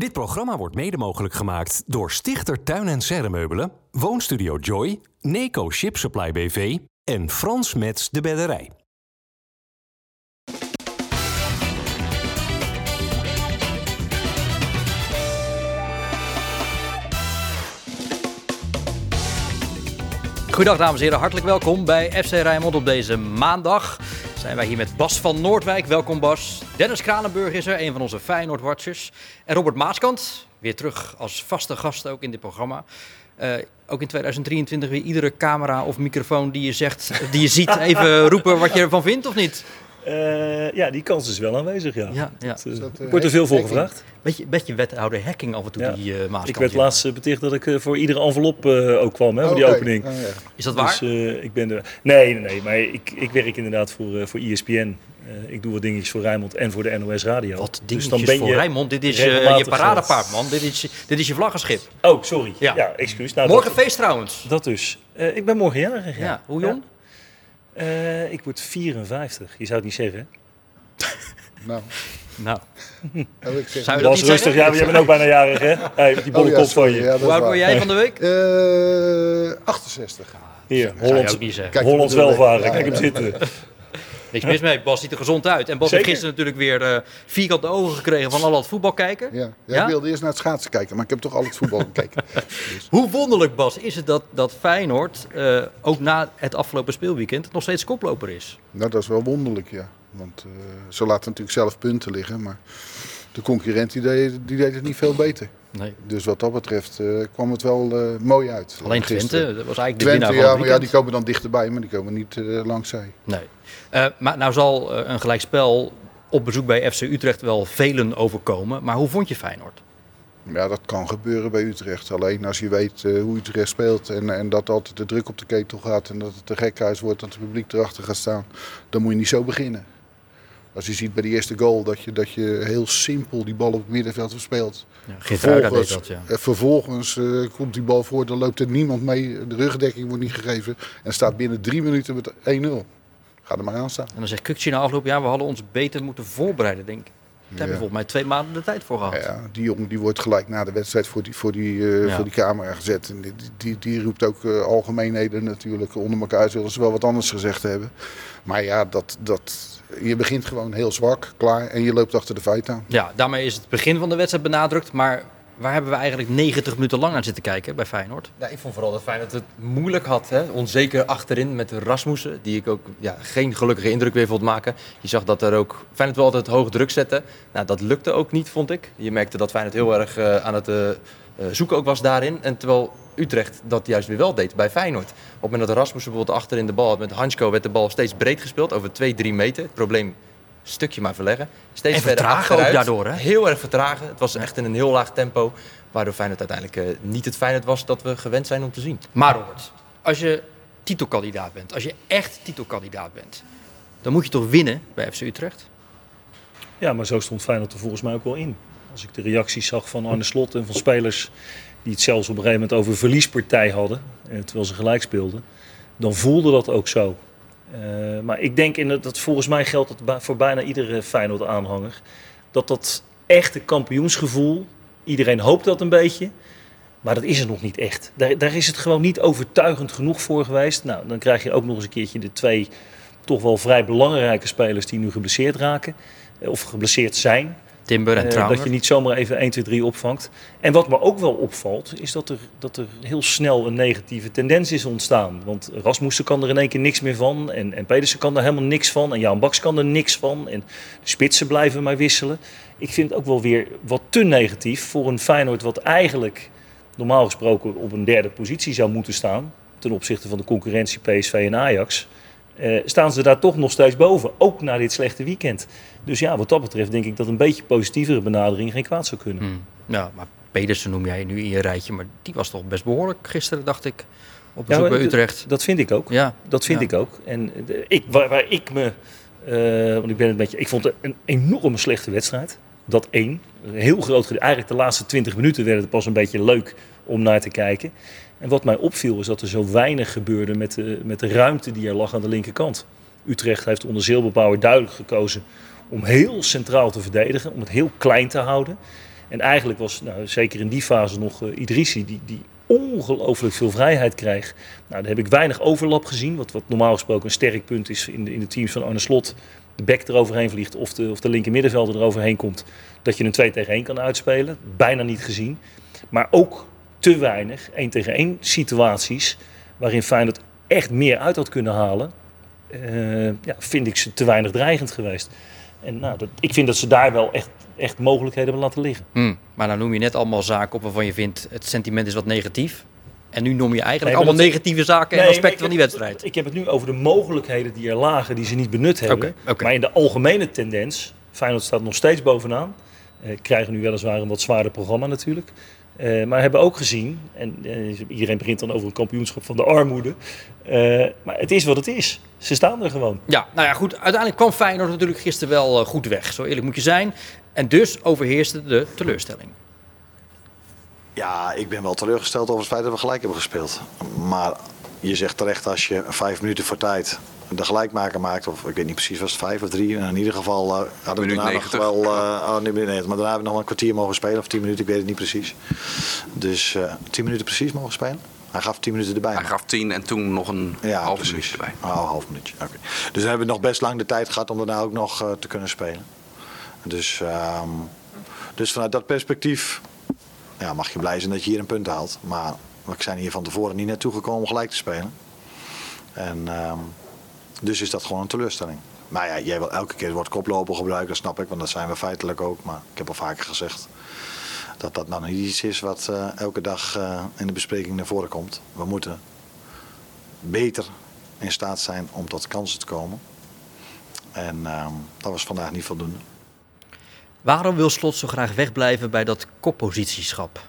Dit programma wordt mede mogelijk gemaakt door Stichter Tuin en Serremeubelen, Woonstudio Joy, Neco Ship Supply BV en Frans Mets de Bedderij. Goedendag dames en heren, hartelijk welkom bij FC Rijnmond op deze maandag. Zijn wij hier met Bas van Noordwijk, welkom Bas. Dennis Kranenburg is er, een van onze Feyenoord-watchers. En Robert Maaskant, weer terug als vaste gast ook in dit programma. Uh, ook in 2023 weer iedere camera of microfoon die je, zegt, die je ziet even roepen wat je ervan vindt of niet? Uh, ja, die kans is wel aanwezig, ja. ja, ja. Dat, uh, dat, wordt er veel voor gevraagd. Beetje, beetje wethouder hacking af en toe, ja. die uh. Ik werd laatst beticht dat ik voor iedere envelop ook kwam, hè, voor die opening. Oh, ja. Is dat waar? Dus ik ben er... Nee, nee, nee, maar ik, ik werk inderdaad voor, voor ESPN. ik doe wat dingetjes voor Rijnmond en voor de NOS Radio. Wat dingetjes dus dan ben voor je Rijnmond? Dit is je paradepaard, man. Dit is, dit is je vlaggenschip. Oh, sorry. Ja, ja excuus. Nou, morgen dat, feest trouwens. Dat dus. ik ben morgen jarig, ja. ja. Hoe jong? Uh, ik word 54. Je zou het niet zeggen, Nou, nou. Ik zeg, Zou je dat Was niet rustig, zeggen? ja, jij bent ook bijna jarig, hè? Hey, die bolle Oh, ja, kop van je. ja, Hoe oud word jij van de week? Eh, 68. Hier, Hollands. Kijk, Hollands welvaren. Ja, Kijk hem ja. zitten. Niks mis mee. Bas ziet er gezond uit. En Bas heeft gisteren natuurlijk weer eh vierkante ogen gekregen van al dat voetbal kijken. Ja. Ja, wilde eerst naar het schaatsen kijken, maar ik heb toch al het voetbal gekeken. Dus, Hoe wonderlijk, Bas, is het dat, dat Feyenoord eh, ook na het afgelopen speelweekend nog steeds koploper is? nou, dat is wel wonderlijk, ja. Want eh, ze laten natuurlijk zelf punten liggen, maar de concurrent die deed, die deed het niet veel beter. Nee. Dus wat dat betreft eh, kwam het wel eh, mooi uit. Alleen. Twente, dat was eigenlijk de Twente, winnaar ja, van ja, die komen dan dichterbij, maar die komen niet eh, langs zij. Nee. Maar nou zal een gelijkspel op bezoek bij FC Utrecht wel velen overkomen. Maar hoe vond je Feyenoord? Ja, dat kan gebeuren bij Utrecht. Alleen als je weet hoe Utrecht speelt en, en dat altijd de druk op de ketel gaat en dat het een gekhuis wordt, dat het publiek erachter gaat staan, dan moet je niet zo beginnen. Als je ziet bij de eerste goal dat je, dat je heel simpel die bal op het middenveld verspeelt. Ja, deed dat, ja. eh, vervolgens eh, komt die bal voor, dan loopt er niemand mee, de rugdekking wordt niet gegeven en staat binnen drie minuten met 1-0. Ga er maar aan staan. En dan zegt Kukci na afloop, ja, we hadden ons beter moeten voorbereiden, denk ik. Daar hebben we volgens mij twee maanden de tijd voor gehad. Ja, die jongen die wordt gelijk na de wedstrijd voor die, voor die, eh, voor die camera gezet. En die, die, die roept ook eh, algemeenheden natuurlijk. Onder elkaar zullen ze wel wat anders gezegd hebben. Maar ja, dat, dat, je begint gewoon heel zwak, klaar. En je loopt achter de feiten aan. Ja, daarmee is het begin van de wedstrijd benadrukt. Maar waar hebben we eigenlijk 90 minuten lang aan zitten kijken bij Feyenoord? Ja, ik vond vooral dat Feyenoord het moeilijk had. Hè? Onzeker achterin met Rasmussen, die ik ook ja, geen gelukkige indruk weer vond maken. Je zag dat er ook Feyenoord wel altijd hoog druk zette. Nou, dat lukte ook niet, vond ik. Je merkte dat Feyenoord heel erg eh, aan het eh, eh, zoeken ook was daarin. En terwijl Utrecht dat juist weer wel deed bij Feyenoord. Op het moment dat Rasmussen bijvoorbeeld achterin de bal had met Hansko, werd de bal steeds breed gespeeld, over 2, 3 meter. Het probleem stukje maar verleggen. Steeds En verder vertragen ook achteruit. daardoor, hè? Heel erg vertragen. Het was echt in een heel laag tempo. Waardoor Feyenoord uiteindelijk eh, niet het Feyenoord was dat we gewend zijn om te zien. Maar Robert, als je titelkandidaat bent, als je echt titelkandidaat bent, dan moet je toch winnen bij FC Utrecht? Ja, maar zo stond Feyenoord er volgens mij ook wel in. Als ik de reacties zag van Arne Slot en van spelers die het zelfs op een gegeven moment over verliespartij hadden, eh, terwijl ze gelijk speelden, dan voelde dat ook zo. Eh, maar ik denk in dat, dat volgens mij geldt dat voor bijna iedere Feyenoord-aanhanger, dat dat echte kampioensgevoel, iedereen hoopt dat een beetje, maar dat is het nog niet echt. Daar, daar is het gewoon niet overtuigend genoeg voor geweest. Nou, dan krijg je ook nog eens een keertje de twee toch wel vrij belangrijke spelers die nu geblesseerd raken, eh, of geblesseerd zijn. Timber en Eh, dat je niet zomaar even 1, 2, 3 opvangt. En wat me ook wel opvalt, is dat er, dat er heel snel een negatieve tendens is ontstaan. Want Rasmussen kan er in één keer niks meer van. En, en Pedersen kan er helemaal niks van. En Jan Baks kan er niks van. En de spitsen blijven maar wisselen. Ik vind het ook wel weer wat te negatief voor een Feyenoord wat eigenlijk normaal gesproken op een derde positie zou moeten staan. Ten opzichte van de concurrentie PSV en Ajax. Eh, staan ze daar toch nog steeds boven. Ook na dit slechte weekend. Dus ja, wat dat betreft denk ik dat een beetje positievere benadering geen kwaad zou kunnen. Hmm. Ja, maar Pedersen noem jij nu in je rijtje, maar die was toch best behoorlijk gisteren, dacht ik, op bezoek bij Utrecht. Dat vind ik ook. Ja, Dat vind Ja. ik ook. En de- ik, waar, waar ik me. eh, want ik ben het met je. Ik vond het een enorme slechte wedstrijd. Dat één. Een heel groot. Eigenlijk de laatste 20 minuten werden het pas een beetje leuk om naar te kijken. En wat mij opviel is dat er zo weinig gebeurde met de, met de ruimte die er lag aan de linkerkant. Utrecht heeft onder Zeelbebouwer duidelijk gekozen om heel centraal te verdedigen. Om het heel klein te houden. En eigenlijk was, nou, zeker in die fase nog, uh, Idrissi, die, die ongelooflijk veel vrijheid krijgt. Nou, daar heb ik weinig overlap gezien, wat, wat normaal gesproken een sterk punt is in de, in de teams van Arne Slot. De back eroverheen vliegt of de, of de linker middenvelder eroverheen komt. Dat je een 2 tegen 1 kan uitspelen. Bijna niet gezien. Maar ook te weinig 1 tegen 1 situaties waarin Feyenoord echt meer uit had kunnen halen. Uh, ja, vind ik ze te weinig dreigend geweest. En nou, dat, ik vind dat ze daar wel echt, echt mogelijkheden hebben laten liggen. Hmm, maar dan noem je net allemaal zaken op waarvan je vindt het sentiment is wat negatief. En nu noem je eigenlijk nee, allemaal negatieve zaken nee, en aspecten van die wedstrijd. Ik heb het nu over de mogelijkheden die er lagen, die ze niet benut hebben. Okay, okay. Maar in de algemene tendens, Feyenoord staat nog steeds bovenaan. Uh, krijgen nu weliswaar een wat zwaarder programma natuurlijk. Uh, maar hebben ook gezien, en uh, iedereen begint dan over een kampioenschap van de armoede. Uh, maar het is wat het is. Ze staan er gewoon. Ja, nou ja, goed. Uiteindelijk kwam Feyenoord natuurlijk gisteren wel goed weg. Zo eerlijk moet je zijn. En dus overheerste de teleurstelling. Ja, ik ben wel teleurgesteld over het feit dat we gelijk hebben gespeeld. Maar je zegt terecht als je vijf minuten voor tijd de gelijkmaker maakt, of ik weet niet precies, was het vijf of drie. In ieder geval uh, hadden we daarna nog wel, uh, oh, nee, nee, maar daarna hebben we nog een kwartier mogen spelen, of tien minuten, ik weet het niet precies. Dus uh, tien minuten precies mogen spelen. Hij gaf tien minuten erbij. Hij gaf tien en toen nog een ja, half minuutje erbij. Oh, een half minuutje. Okay. Dus dan hebben we nog best lang de tijd gehad om daarna ook nog uh, te kunnen spelen. Dus, um, dus vanuit dat perspectief ja, mag je blij zijn dat je hier een punt haalt. Maar we zijn hier van tevoren niet naartoe gekomen om gelijk te spelen. En um, dus is dat gewoon een teleurstelling. Maar ja, jij wil elke keer het woord koploper gebruiken, dat snap ik, want dat zijn we feitelijk ook. Maar ik heb al vaker gezegd dat dat nou niet iets is wat uh, elke dag uh, in de bespreking naar voren komt. We moeten beter in staat zijn om tot kansen te komen. En uh, dat was vandaag niet voldoende. Waarom wil Slot zo graag wegblijven bij dat koppositieschap?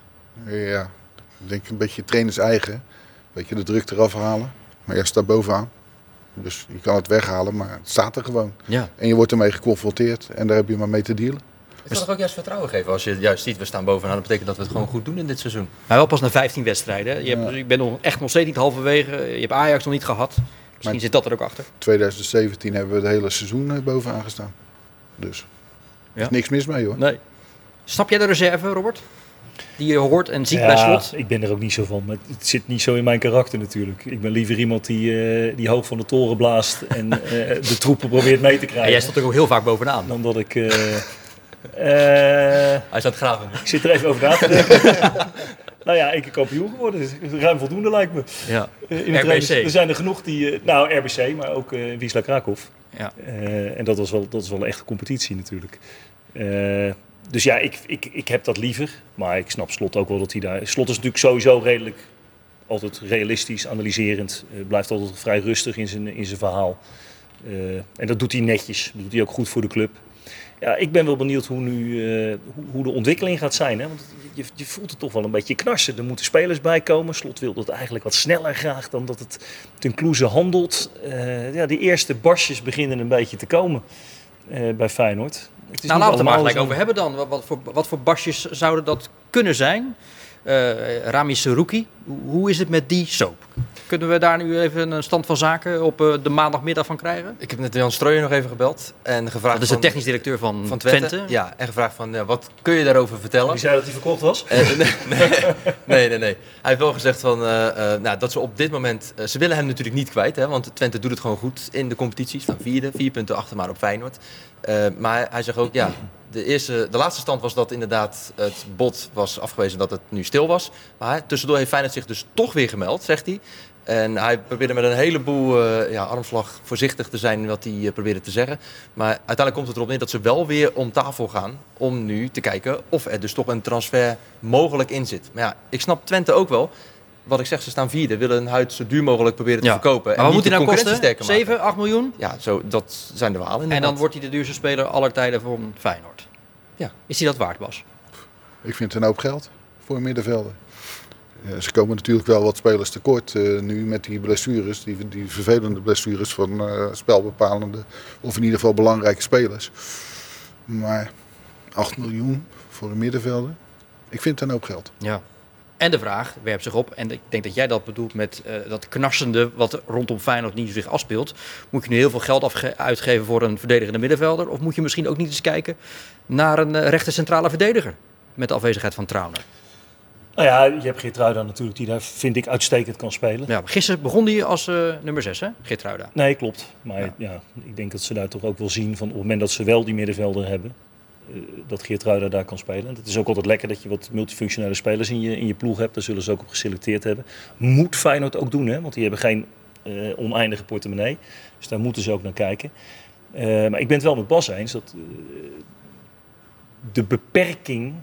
Ja, ik denk een beetje trainers eigen. Een beetje de druk eraf halen. Maar eerst daar bovenaan. Dus je kan het weghalen, maar het staat er gewoon. Ja. En je wordt ermee geconfronteerd en daar heb je maar mee te dealen. Het kan toch ook juist vertrouwen geven als je juist ziet, we staan bovenaan. Dat betekent dat we het gewoon goed doen in dit seizoen. Maar wel pas na 15 wedstrijden. Je, hebt, ja. je bent nog, echt nog steeds niet halverwege. Je hebt Ajax nog niet gehad. Misschien maar zit dat er ook achter. 2017 hebben we het hele seizoen bovenaan gestaan. Dus er is niks mis mee hoor. Nee. Snap jij de reserve, Robert? Die je hoort en ziet ja, bij slot? ik ben er ook niet zo van. Maar het zit niet zo in mijn karakter natuurlijk. Ik ben liever iemand die, uh, die hoog van de toren blaast en uh, de troepen probeert mee te krijgen. En jij stond er ook heel vaak bovenaan. Dan dat ik... Uh, Hij staat graven. Ik zit er even over na te denken. nou ja, één keer kampioen geworden. Ruim voldoende lijkt me. Ja. in RBC. er zijn er genoeg die... nou, RBC, maar ook Wisla Krakow. Ja. en dat was, wel, dat was wel een echte competitie natuurlijk dus ja, ik, ik, ik heb dat liever. Maar ik snap Slot ook wel dat hij daar... Slot is natuurlijk sowieso redelijk altijd realistisch, analyserend. Uh, blijft altijd vrij rustig in zijn, in zijn verhaal. Uh, en dat doet hij netjes. Dat doet hij ook goed voor de club. Ja, ik ben wel benieuwd hoe, nu, hoe, hoe, de ontwikkeling gaat zijn. Hè? Want je, je, voelt het toch wel een beetje knarsen. Er moeten spelers bij komen. Slot wil dat eigenlijk wat sneller graag dan dat het ten kloeze handelt. ja, die eerste barsjes beginnen een beetje te komen bij Feyenoord nou, laten we het er maar gelijk over hebben dan. Wat, wat, voor, wat voor basjes zouden dat kunnen zijn? Uh, Rami Seruki, hoe is het met die soap? Kunnen we daar nu even een stand van zaken op uh, de maandagmiddag van krijgen? Ik heb net Jan Strooijen nog even gebeld en gevraagd. Dat is de technisch directeur van, van Twente. Twente. Ja, en gevraagd van wat kun je daarover vertellen? Die zei dat hij verkocht was? nee, nee, nee, nee, nee, Hij heeft wel gezegd van, nou, dat ze op dit moment. ze willen hem natuurlijk niet kwijt, hè, want Twente doet het gewoon goed in de competities. Van vierde, vier punten achter maar op Feyenoord. maar hij zegt ook, ja, de, eerste, de laatste stand was dat inderdaad het bod was afgewezen dat het nu stil was. Maar tussendoor heeft Feyenoord zich dus toch weer gemeld, zegt hij. En hij probeerde met een heleboel uh, ja, armslag voorzichtig te zijn wat hij uh, probeerde te zeggen. Maar uiteindelijk komt het erop neer dat ze wel weer om tafel gaan om nu te kijken of er dus toch een transfer mogelijk in zit. Maar ja, ik snap Twente ook wel. Wat ik zeg, ze staan vierde, willen een huid zo duur mogelijk proberen te ja. verkopen. Maar wat moet hij nou kosten? 7, 8 miljoen? Ja, zo, dat zijn de walen. En dan wordt hij de duurste speler aller tijden van Feyenoord. Ja. Is hij dat waard, Bas? Ik vind het een hoop geld voor een middenvelder. Ja, ze komen natuurlijk wel wat spelers tekort uh, nu met die blessures, die, die vervelende blessures van uh, spelbepalende of in ieder geval belangrijke spelers. Maar 8 miljoen voor een middenvelder, ik vind het een hoop geld. Ja. En de vraag werpt zich op, en ik denk dat jij dat bedoelt met uh, dat knarsende wat rondom Feyenoord niet zich afspeelt. Moet je nu heel veel geld uitgeven voor een verdedigende middenvelder? Of moet je misschien ook niet eens kijken naar een uh, rechter centrale verdediger? met de afwezigheid van Trauner? Nou ja, je hebt Geertruida natuurlijk, die daar vind ik uitstekend kan spelen. Ja, gisteren begon hij als uh, nummer 6, hè, Geertruida? Nee, klopt. Maar ja. ja. ik denk dat ze daar toch ook wel zien van op het moment dat ze wel die middenvelder hebben, dat Geertruida daar kan spelen. Het is ook altijd lekker dat je wat multifunctionele spelers in je, in je ploeg hebt. Daar zullen ze ook op geselecteerd hebben. Moet Feyenoord ook doen, hè? want die hebben geen uh, oneindige portemonnee. Dus daar moeten ze ook naar kijken. maar ik ben het wel met Bas eens dat de beperking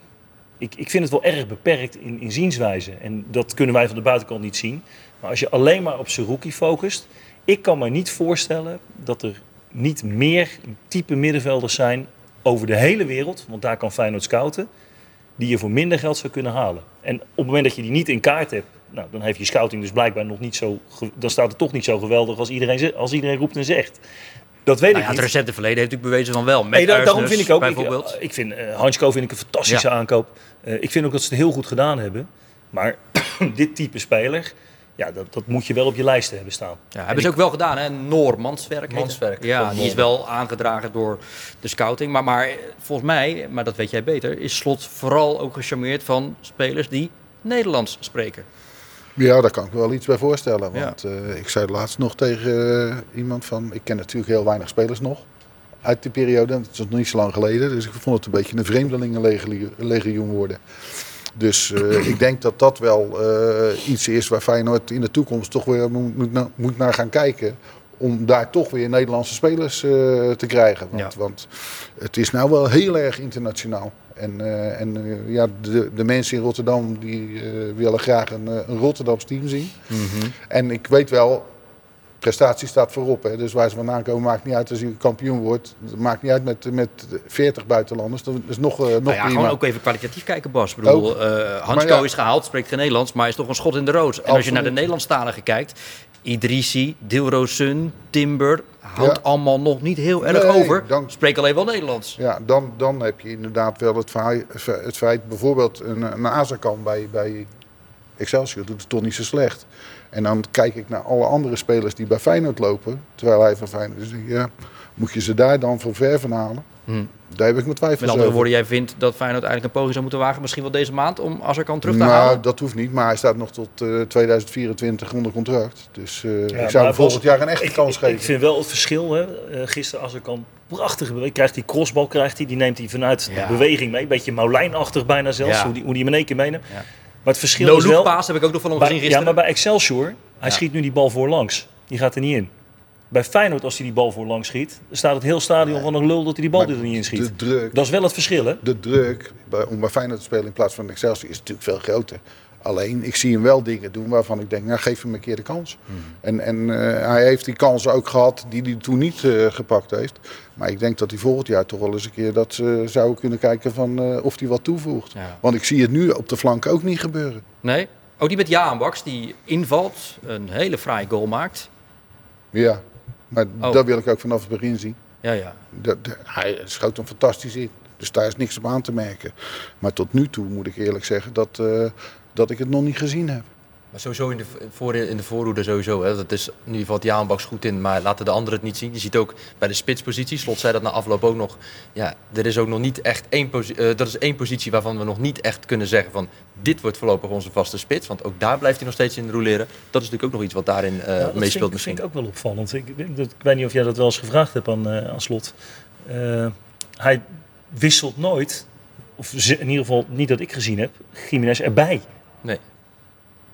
ik, ik vind het wel erg beperkt in, in zienswijze. En dat kunnen wij van de buitenkant niet zien. Maar als je alleen maar op Seruki focust. Ik kan me niet voorstellen dat er niet meer type middenvelders zijn over de hele wereld. Want daar kan Feyenoord scouten. Die je voor minder geld zou kunnen halen. En op het moment dat je die niet in kaart hebt. Nou, dan heeft je scouting dus blijkbaar nog niet zo. Dan staat het toch niet zo geweldig als iedereen, als iedereen roept en zegt. Dat weet nou ik ja, niet. Het recente verleden heeft natuurlijk bewezen van wel. Met Nee, daarom vind ik ook. Bijvoorbeeld. Ik, ik vind uh, Hansko vind ik een fantastische Ja. aankoop. Eh, ik vind ook dat ze het heel goed gedaan hebben. Maar dit type speler, ja, dat, dat moet je wel op je lijsten hebben staan. Ja, hebben ze ook wel gedaan, hè? Noor Manswerk. Ja, die is wel aangedragen door de scouting. Maar, maar volgens mij, maar dat weet jij beter, is Slot vooral ook gecharmeerd van spelers die Nederlands spreken. Ja, daar kan ik me wel iets bij voorstellen. Ja. Want eh, ik zei laatst nog tegen eh, iemand van... Ik ken natuurlijk heel weinig spelers nog uit die periode. Het is nog niet zo lang geleden. Dus ik vond het een beetje een vreemdelingenlegioen worden. Dus eh, ik denk dat dat wel eh, iets is waar Feyenoord in de toekomst toch weer moet, moet, na- moet naar gaan kijken. Om daar toch weer Nederlandse spelers eh, te krijgen. Want, Ja. want het is nou wel heel erg internationaal. En, en ja, de, de mensen in Rotterdam die willen graag een, een Rotterdams team zien. En ik weet wel, prestatie staat voorop. Hè. Dus waar ze vandaan komen maakt niet uit als je kampioen wordt. Het maakt niet uit met, met 40 buitenlanders. Dat is nog, eh, nog Nou ja, prima. gewoon ook even kwalitatief kijken, Bas. Ik bedoel, Ook. eh, Hansko ja. is gehaald, spreekt geen Nederlands, maar is toch een schot in de roos. En als je naar de Nederlandstaligen kijkt, Idrissi, Dilrosun, Timber, houdt Ja. allemaal nog niet heel erg Nee, over. dan- Spreek alleen wel Nederlands. Ja, dan, dan heb je inderdaad wel het feit, het feit bijvoorbeeld een, een Azarkan bij, bij Excelsior doet het toch niet zo slecht. En dan kijk ik naar alle andere spelers die bij Feyenoord lopen, terwijl hij van Feyenoord is. ik, Ja, moet je ze daar dan van ver van halen? Hm. Daar heb ik mijn twijfels Met andere over. woorden, jij vindt dat Feyenoord eigenlijk een poging zou moeten wagen, misschien wel deze maand, om Azarkan terug te nou, halen? dat hoeft niet, maar hij staat nog tot eh, 2024 onder contract. Dus eh, ik maar zou hem volgend jaar een echte ik, kans ik, geven. Ik vind wel het verschil. Hè. Eh, gisteren als ik kan prachtig bewegen. Krijgt die crossbal, krijgt hij, die neemt hij vanuit Ja. de beweging mee. Beetje Maulijnachtig bijna zelfs, Ja. hoe die, hoe die hem in één keer meeneemt. Maar het verschil No is wel... paas heb ik ook nog van hem gezien Bij, ja, maar bij Excelsior, hij Ja. schiet nu die bal voorlangs. Die gaat er niet in. Bij Feyenoord, als hij die bal voorlangs schiet, staat het heel stadion van een lul dat hij die bal Maar er niet in schiet. De druk, Dat is wel het verschil, hè? de druk bij, om bij Feyenoord te spelen in plaats van Excelsior is natuurlijk veel groter. Alleen, ik zie hem wel dingen doen waarvan ik denk, nou geef hem een keer de kans. En, en eh, hij heeft die kansen ook gehad die hij toen niet eh, gepakt heeft. Maar ik denk dat hij volgend jaar toch wel eens een keer dat ze zouden kunnen kijken van, eh, of hij wat toevoegt. Ja. Want ik zie het nu op de flank ook niet gebeuren. Nee? Ook die met Jaan Baks, die invalt, een hele fraaie goal maakt. Ja, maar Oh. dat wil ik ook vanaf het begin zien. Ja, ja. Dat, dat- hij schoot hem fantastisch in. Dus daar is niks op aan te merken. Maar tot nu toe moet ik eerlijk zeggen dat, eh, dat ik het nog niet gezien heb. Maar sowieso in de, voor, in de voorhoede sowieso. Hè. Dat is, nu valt Jaan Baks goed in, maar laten de anderen het niet zien. Je ziet ook bij de spitspositie, Slot zei dat na afloop ook nog. Ja, er is ook nog niet echt één positie. dat is één positie waarvan we nog niet echt kunnen zeggen van dit wordt voorlopig onze vaste spits. Want ook daar blijft hij nog steeds in roleren. Dat is natuurlijk ook nog iets wat daarin eh, Ja, dat meespeelt vind, ik- misschien. vind ik ook wel opvallend. Ik, ik- dat- ik weet niet of jij dat wel eens gevraagd hebt aan, eh, aan Slot. Eh, hij wisselt nooit, of in ieder geval niet dat ik gezien heb, Jiménez erbij. Nee.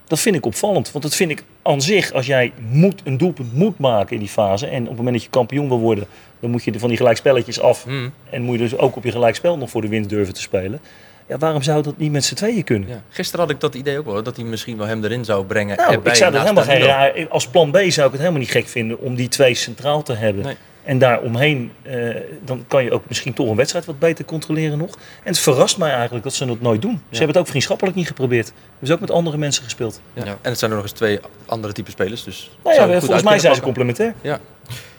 Dat vind ik opvallend, want dat vind ik aan zich, als jij moet, een doelpunt moet maken in die fase en op het moment dat je kampioen wil worden, dan moet je er van die gelijkspelletjes af Hmm. en moet je dus ook op je gelijkspel nog voor de winst durven te spelen. Ja, waarom zou dat niet met z'n tweeën kunnen? Ja. Gisteren had ik dat idee ook wel, dat hij misschien wel hem erin zou brengen. Nou, ik zou dat helemaal geen raar. Als plan B zou ik het helemaal niet gek vinden om die twee centraal te hebben. Nee. En daar omheen, eh, dan kan je ook misschien toch een wedstrijd wat beter controleren nog. En het verrast mij eigenlijk dat ze dat nooit doen. Ze hebben het ook vriendschappelijk niet geprobeerd. Hebben ze ook met andere mensen gespeeld. Ja. Ja. En het zijn er nog eens twee andere type spelers. Dus Nou ja, volgens mij zijn ze complementair. Ja.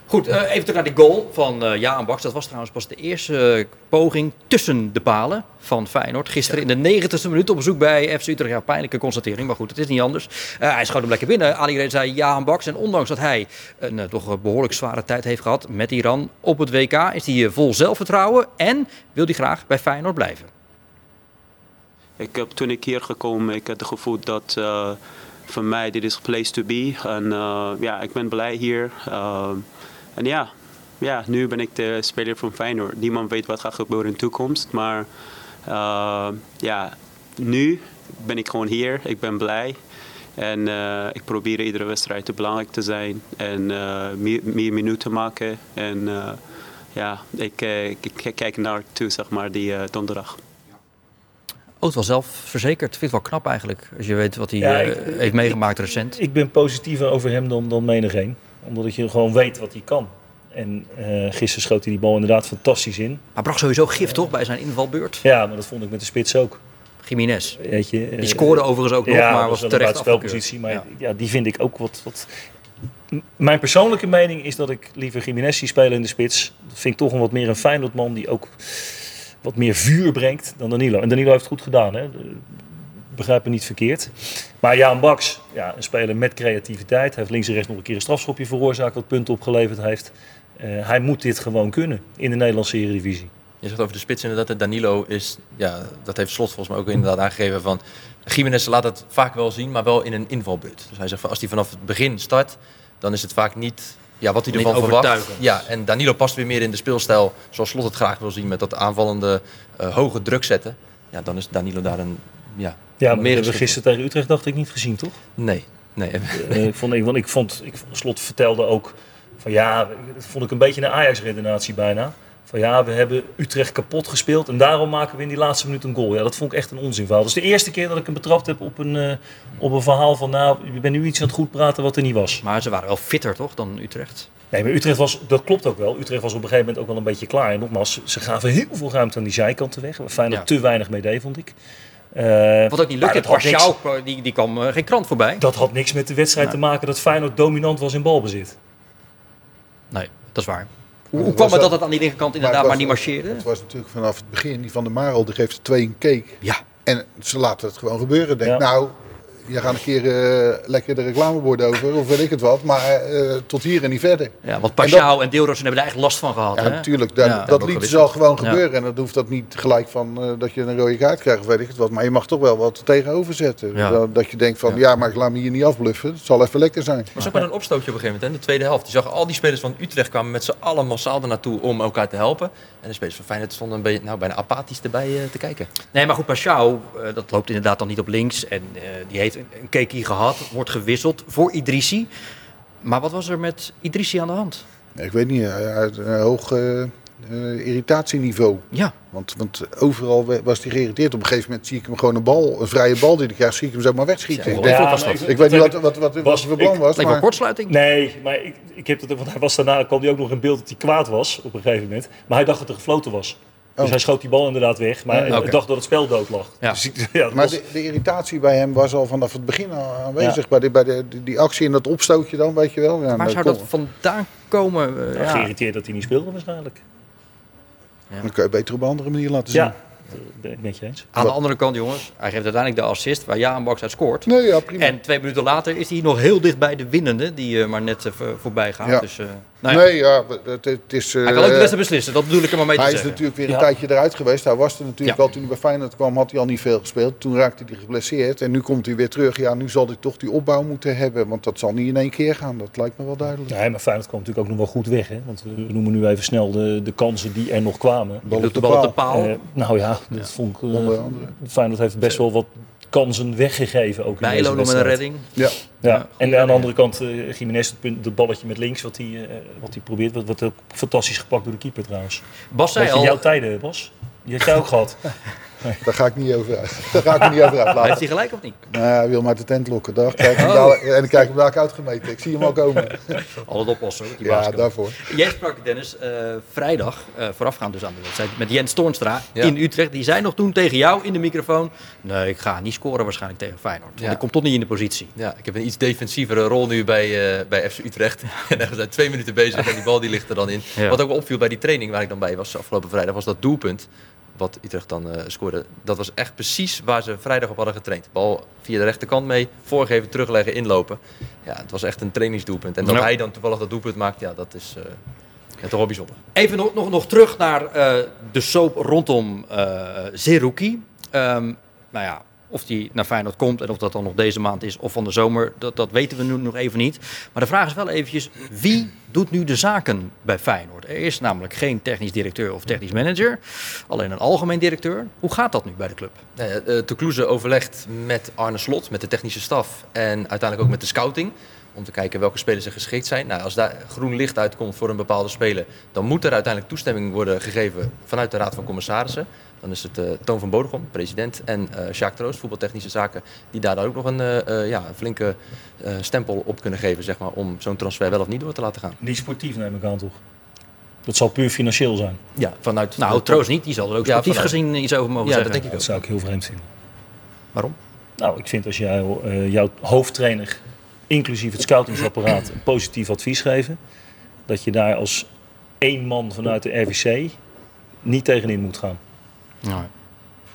Goed, eh, even terug naar die goal van eh Jaan Baks. Dat was trouwens pas de eerste eh, poging tussen de palen van Feyenoord. Gisteren in de 90ste minuut op bezoek bij FC Utrecht. Ja, pijnlijke constatering, maar goed, het is niet anders. Hij schoot hem lekker binnen. Ali Reen zei Jaan Baks. En ondanks dat hij een toch een behoorlijk zware tijd heeft gehad met Iran op het WK... is hij vol zelfvertrouwen en wil hij graag bij Feyenoord blijven. ik heb, toen ik hier gekomen, ik had het gevoel dat uh, voor mij dit is place to be. En uh, ja, ik ben blij hier. En ja, ja, nu ben ik de speler van Feyenoord. Niemand weet wat gaat gebeuren in de toekomst. Maar ja, nu ben ik gewoon hier. Ik ben blij. En ik probeer iedere wedstrijd te belangrijk te zijn. En meer, meer minuten te maken. En ja, ik, ik, kijk naar toe, zeg maar, die donderdag. Ook wel zelfverzekerd. Ik vind het wel knap eigenlijk. Als je weet wat hij ja, uh, heeft meegemaakt recent. Ik ben positiever over hem dan, dan menigeen. Omdat je gewoon weet wat hij kan. En uh, gisteren schoot hij die bal inderdaad fantastisch in. Maar bracht sowieso gif toch bij zijn invalbeurt? Ja, maar dat vond ik met de spits ook. Jiménez. Weet je, die scoorde uh, overigens ook nog, ja, maar was, was terecht spelpositie. Maar ja. ja. die vind ik ook wat, wat... Mijn persoonlijke mening is dat ik liever Jiménez zie spelen in de spits. Dat vind ik toch een wat meer een Feyenoordman die ook wat meer vuur brengt dan Danilo. En Danilo heeft het goed gedaan, hè? Begrijp me niet verkeerd. Maar Jaan Baks, ja, een speler met creativiteit. Hij heeft links en rechts nog een keer een strafschopje veroorzaakt wat punten opgeleverd heeft. Uh, hij moet dit gewoon kunnen in de Nederlandse Eredivisie. Je zegt over de spits inderdaad, dat Danilo is, ja, dat heeft Slot volgens mij ook inderdaad aangegeven van... Jiménez laat het vaak wel zien, maar wel in een invalbeurt. Dus hij zegt van als hij vanaf het begin start, dan is het vaak niet ja, wat hij ervan verwacht. Ja, en Danilo past weer meer in de speelstijl zoals Slot het graag wil zien. Met dat aanvallende uh, hoge druk zetten. Ja, dan is Danilo daar een... Ja, ja meer hebben we gisteren tegen Utrecht dacht ik niet gezien, toch? Nee. nee. Ik, vond, ik, want ik vond, ik, Slot vertelde ook van ja, dat vond ik een beetje een Ajax-redenatie bijna. Van ja, we hebben Utrecht kapot gespeeld en daarom maken we in die laatste minuut een goal. Ja, dat vond ik echt een onzinverhaal. Dat is de eerste keer dat ik hem betrapt heb op een, uh, op een verhaal van nou, je bent nu iets aan het goed praten wat er niet was. Maar ze waren wel fitter toch dan Utrecht? Nee, maar Utrecht was, dat klopt ook wel. Utrecht was op een gegeven moment ook wel een beetje klaar. En nogmaals, ze gaven heel veel ruimte aan die zijkanten weg. Fijn dat ja. te weinig mee deed, vond ik. Uh, Wat ook niet lukte, Warschau, die, die kwam uh, geen krant voorbij. Dat had niks met de wedstrijd nee. te maken dat Feyenoord dominant was in balbezit. Nee, dat is waar. Hoe, hoe kwam het dat het aan die linkerkant inderdaad maar, maar niet marcheerde? Het was natuurlijk vanaf het begin, die van de Marel, die geeft twee een cake. Ja. En ze laten het gewoon gebeuren. Denk, ja. nou, je gaat een keer uh, lekker de reclameborden over, of weet ik het wat. Maar uh, tot hier en niet verder. Ja, want Pashao en, en hebben er eigenlijk last van gehad. Ja, natuurlijk. Dat, ja, dat liet dus al gewoon gebeuren. En dat hoeft dat niet gelijk van uh, dat je een rode kaart krijgt, of weet ik het wat. Maar je mag toch wel wat tegenover zetten. Dat, dat, je denkt van, ja. maar ik laat me hier niet afbluffen. Het zal even lekker zijn. Er was ook maar een opstootje op een gegeven moment, hè, de tweede helft. Je zag al die spelers van Utrecht kwamen met z'n allen massaal ernaartoe om elkaar te helpen. En de spelers van Feyenoord stonden een beetje, nou, bijna apathisch erbij te kijken. Nee, maar goed, Pashao, dat loopt inderdaad dan niet op links. En die heeft een, een keekie gehad wordt gewisseld voor Idrissi. Maar wat was er met Idrissi aan de hand? Ik weet niet, een hoog uh, irritatieniveau. Ja. Want, want overal was hij geïrriteerd. Op een gegeven moment zie ik hem gewoon een bal, een vrije bal die hij krijgt, zie ik hem zomaar wegschieten. Ja, ik, denk, ja, ik, ik weet niet wat, wat, wat, wat zijn plan was. Maar... kortsluiting. Nee, maar ik, ik heb het, want hij was daarna kwam hij ook nog in beeld dat hij kwaad was op een gegeven moment. Maar hij dacht dat er gefloten was. Dus oh. hij schoot die bal inderdaad weg, maar okay. dacht dat het spel dood lag. Ja. Dus ja, maar was... de, de, irritatie bij hem was al vanaf het begin aanwezig. Ja. Bij, de, bij de, die actie en dat opstootje dan, weet je wel. Ja, Waar zou dat vandaan komen? Uh, ja. Geïrriteerd dat hij niet speelde waarschijnlijk. Dan kun je beter op een andere manier laten zien. Ja. Ben ik met je eens. Aan de andere kant, jongens, hij geeft uiteindelijk de assist waar Jaan Baks uit scoort. Nee, ja, prima. En twee minuten later is hij nog heel dicht bij de winnende, die uh, maar net uh, voorbij gaat. Ja. Dus, uh, nou ja. Nee, ja, het, het is... hij kan ook de beste beslissen, dat bedoel ik er maar mee hij te zeggen. Hij is natuurlijk weer een tijdje eruit geweest. Hij was er natuurlijk wel, toen hij bij Feyenoord kwam, had hij al niet veel gespeeld. Toen raakte hij geblesseerd en nu komt hij weer terug. Ja, nu zal hij toch die opbouw moeten hebben, want dat zal niet in één keer gaan. Dat lijkt me wel duidelijk. Nee, maar Feyenoord kwam natuurlijk ook nog wel goed weg. Hè? Want we noemen nu even snel de, de kansen die er nog kwamen. Bal op de, bal op de paal. nou ja, dat vond ik... Feyenoord heeft best wel wat kansen weggegeven. Ook Bijlo nog met een redding. Ja. ja. En aan de andere kant, uh, Jiménez, het balletje met links, wat hij, uh, wat hij probeert. Wat, wat ook fantastisch gepakt door de keeper trouwens. Bas zei al... jouw tijden, Bas. Die had jij ook gehad. Nee. Daar ga ik niet over uit. Daar ga ik niet over uit. Heeft hij gelijk of niet? Nou, hij wil maar de tent lokken. Daar kijk ik oh. en dan kijk ik hem uitgemeten. Ik zie hem al komen. Altijd oplossen. Die ja, daarvoor. Jij sprak, Dennis, uh, vrijdag, uh, voorafgaand dus aan de wedstrijd, met Jens Toornstra ja. in Utrecht. Die zei nog toen tegen jou in de microfoon, nee, ik ga niet scoren waarschijnlijk tegen Feyenoord. Want ja. ik kom tot niet in de positie. Ja, ik heb een iets defensievere rol nu bij, uh, bij FC Utrecht. en we zijn twee minuten bezig en die bal die ligt er dan in. Ja. Wat ook opviel bij die training waar ik dan bij was afgelopen vrijdag, was dat doelpunt wat Utrecht dan uh, scoorde. Dat was echt precies waar ze vrijdag op hadden getraind. Bal via de rechterkant mee, voorgeven, terugleggen, inlopen. Ja, het was echt een trainingsdoelpunt. En dat hij dan toevallig dat doelpunt maakt, ja, dat is uh, ja, toch wel bijzonder. Even nog, nog, nog terug naar uh, de soap rondom uh, Zerouki. Um, nou ja, of die naar Feyenoord komt en of dat dan nog deze maand is of van de zomer, dat, dat weten we nu nog even niet. Maar de vraag is wel eventjes, wie doet nu de zaken bij Feyenoord? Er is namelijk geen technisch directeur of technisch manager, alleen een algemeen directeur. Hoe gaat dat nu bij de club? Nou ja, uh, Kloeze overlegt met Arne Slot, met de technische staf en uiteindelijk ook met de scouting. Om te kijken welke spelers er geschikt zijn. Nou, als daar groen licht uitkomt voor een bepaalde speler, dan moet er uiteindelijk toestemming worden gegeven vanuit de Raad van Commissarissen. Dan is het uh, Toon van Bodegom, president, en uh, Sjaak Troost, voetbaltechnische zaken, die daar dan ook nog een uh, ja, flinke stempel op kunnen geven, zeg maar, om zo'n transfer wel of niet door te laten gaan. Niet sportief neem ik aan toch? Dat zal puur financieel zijn. Ja, vanuit. Nou, Troost niet, die zal er ook sportief ja, gezien iets over mogen ja, zeggen. Dat, denk ik dat zou ik heel vreemd vinden. Waarom? Nou, ik vind als jij jouw hoofdtrainer, inclusief het scoutingsapparaat, een positief advies geven, dat je daar als één man vanuit de RVC niet tegenin moet gaan. Nee.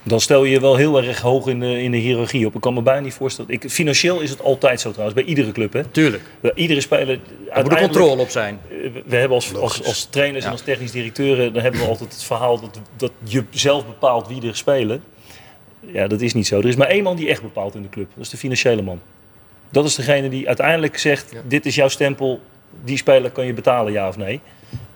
Dan stel je je wel heel erg hoog in de, in de hiërarchie op. Ik kan me bijna niet voorstellen. Ik, financieel is het altijd zo trouwens, bij iedere club. Hè? Tuurlijk. Bij iedere speler. Er moet er controle op zijn. We hebben als, als, als trainers ja. en als technisch directeuren... dan hebben we altijd het verhaal dat, dat je zelf bepaalt wie er spelen. Ja, dat is niet zo. Er is maar één man die echt bepaalt in de club. Dat is de financiële man. Dat is degene die uiteindelijk zegt... Ja. dit is jouw stempel, die speler kan je betalen, ja of nee.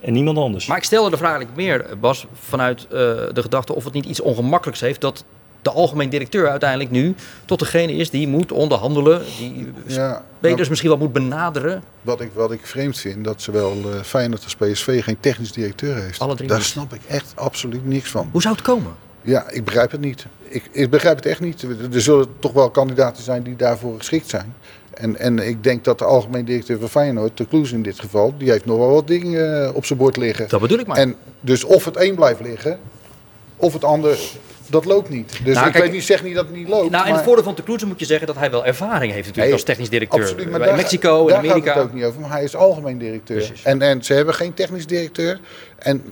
En niemand anders. Maar ik stelde de vraag eigenlijk meer, Bas, vanuit uh, de gedachte of het niet iets ongemakkelijks heeft dat de algemeen directeur uiteindelijk nu tot degene is die moet onderhandelen, die ja, spelers nou, misschien wel moet benaderen. Wat ik, wat ik vreemd vind, dat zowel uh, Feyenoord als PSV geen technisch directeur heeft. Alle drie Daar niet. snap ik echt absoluut niks van. Hoe zou het komen? Ja, ik begrijp het niet. Ik, ik begrijp het echt niet. Er zullen toch wel kandidaten zijn die daarvoor geschikt zijn. En, en ik denk dat de algemeen directeur van Feyenoord, de Kloes in dit geval, die heeft nog wel wat dingen op zijn bord liggen. Dat bedoel ik maar. En dus of het een blijft liggen, of het ander, dat loopt niet. Dus Nou, ik kijk, weet niet, zeg niet dat het niet loopt. Nou, in het voordeel van de Kloeze moet je zeggen dat hij wel ervaring heeft natuurlijk Nee, als technisch directeur. Absoluut, maar Bij daar, Mexico en daar Amerika. gaat het ook niet over, maar hij is algemeen directeur. Precies. En, en ze hebben geen technisch directeur. En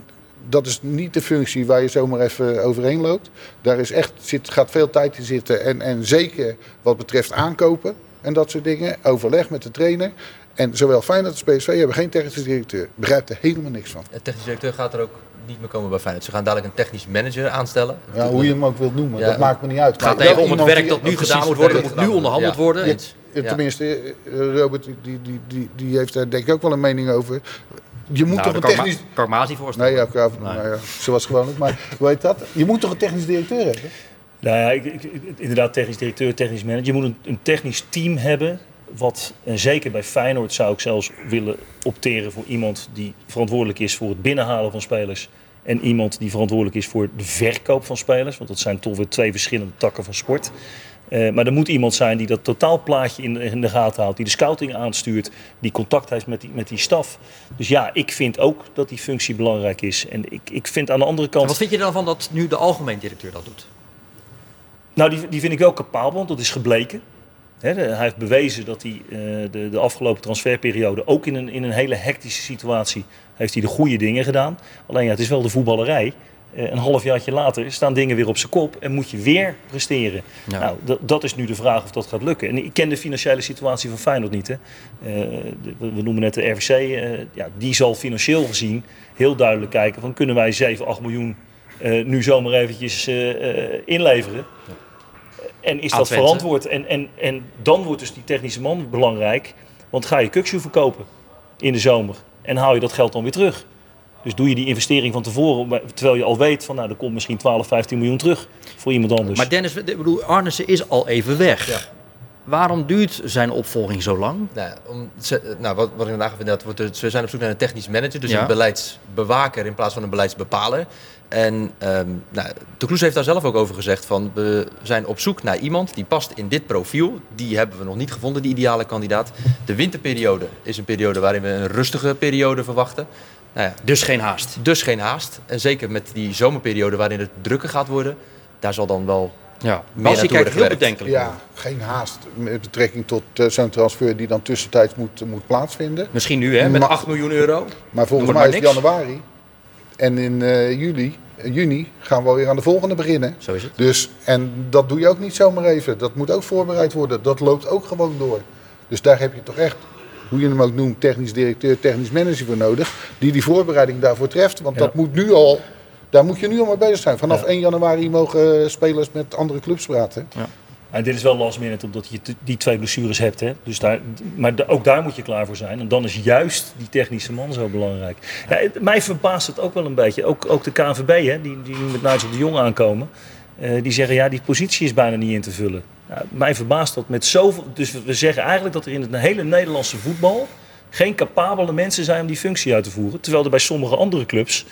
dat is niet de functie waar je zomaar even overheen loopt. Daar is echt, zit, gaat veel tijd in zitten. En, en zeker wat betreft aankopen en dat soort dingen. Overleg met de trainer. En zowel Feyenoord als PSV hebben geen technisch directeur. Begrijpt er helemaal niks van. De technisch directeur gaat er ook niet meer komen bij Feyenoord. Ze gaan dadelijk een technisch manager aanstellen. Ja, hoe je hem ook wilt noemen, Ja. dat maakt me niet uit. Het gaat Maar even om het werk dat nu gedaan moet worden. Moet nu onderhandeld Ja. worden. Ja. Tenminste, eh, Robert die, die, die, die heeft daar denk ik ook wel een mening over. Je moet Nou, toch een technisch... niet voorstellen. Nee, ja, ja, Nee. nou ja, zoals gewoonlijk. Maar hoe heet dat? Je moet toch een technisch directeur hebben? Nou ja, ik, inderdaad, technisch directeur, technisch manager. Je moet een, een technisch team hebben. Wat, en zeker bij Feyenoord zou ik zelfs willen opteren voor iemand die verantwoordelijk is voor het binnenhalen van spelers. En iemand die verantwoordelijk is voor de verkoop van spelers. Want dat zijn toch weer twee verschillende takken van sport. Eh, maar er moet iemand zijn die dat totaalplaatje in de, gaten houdt. Die de scouting aanstuurt. Die contact heeft met die, met die staf. Dus ja, ik vind ook dat die functie belangrijk is. En ik, ik vind aan de andere kant... wat vind je dan van dat nu de algemeen directeur dat doet? Nou, die, die vind ik wel capabel, want dat is gebleken. De- hij heeft bewezen dat hij eh, de, de afgelopen transferperiode, ook in een, in een hele hectische situatie, heeft hij de goede dingen gedaan. Alleen ja, het is wel de voetballerij. Eh, een halfjaartje later staan dingen weer op zijn kop en moet je weer presteren. Ja. Nou, dat- dat is nu de vraag of dat gaat lukken. En ik ken de financiële situatie van Feyenoord niet. Hè. Eh, de- we noemen net de RVC. ja, die zal financieel gezien heel duidelijk kijken van kunnen wij 7, 8 miljoen eh, nu zomaar eventjes eh, eh, inleveren. En is dat verantwoord? En, en, en dan wordt dus die technische man belangrijk. Want ga je Kukshoe verkopen in de zomer en haal je dat geld dan weer terug. Dus doe je die investering van tevoren, terwijl je al weet van nou, er komt misschien 12, 15 miljoen terug voor iemand anders. Maar Dennis, ik bedoel, Arnissen is al even weg. Waarom duurt zijn opvolging zo lang? Nou, ja, om, ze- nou, wat, wat ik vandaag vind, dat wordt we zijn op zoek naar een technisch manager, dus Ja. een beleidsbewaker in plaats van een beleidsbepaler. En ehm nou, de Kloes heeft daar zelf ook over gezegd van we zijn op zoek naar iemand die past in dit profiel. Die hebben we nog niet gevonden, die ideale kandidaat. De winterperiode is een periode waarin we een rustige periode verwachten. Nou ja, Dus geen haast. dus geen haast. En zeker met die zomerperiode waarin het drukker gaat worden, daar zal dan wel Ja. meer je kijkt worden heel bedenkelijk. Ja, geen haast met betrekking tot eh, zo'n transfer die dan tussentijds moet, moet plaatsvinden. Misschien nu, hè, met Maar- 8 miljoen euro. Maar volgens mij is het januari. En in eh, juli, eh, juni gaan we weer aan de volgende beginnen. Zo is het. Dus, en dat doe je ook niet zomaar even. Dat moet ook voorbereid worden. Dat loopt ook gewoon door. Dus daar heb je toch echt, hoe je hem ook noemt, technisch directeur, technisch manager voor nodig. Die die voorbereiding daarvoor treft. Want Ja. dat moet nu al Daar moet je nu al mee bezig zijn. Vanaf 1 januari mogen spelers met andere clubs praten. Ja. En dit is wel last minute omdat je die twee blessures hebt. Hè? Dus daar, maar ook daar moet je klaar voor zijn. En dan is juist die technische man zo belangrijk. Ja, mij verbaast het ook wel een beetje. Ook, ook de KNVB, hè, die, die met Nigel de Jong aankomen. Uh, die zeggen ja, die positie is bijna niet in te vullen. Mij verbaast dat met zoveel. Dus we zeggen eigenlijk dat er in het hele Nederlandse voetbal geen capabele mensen zijn om die functie uit te voeren. Terwijl er bij sommige andere clubs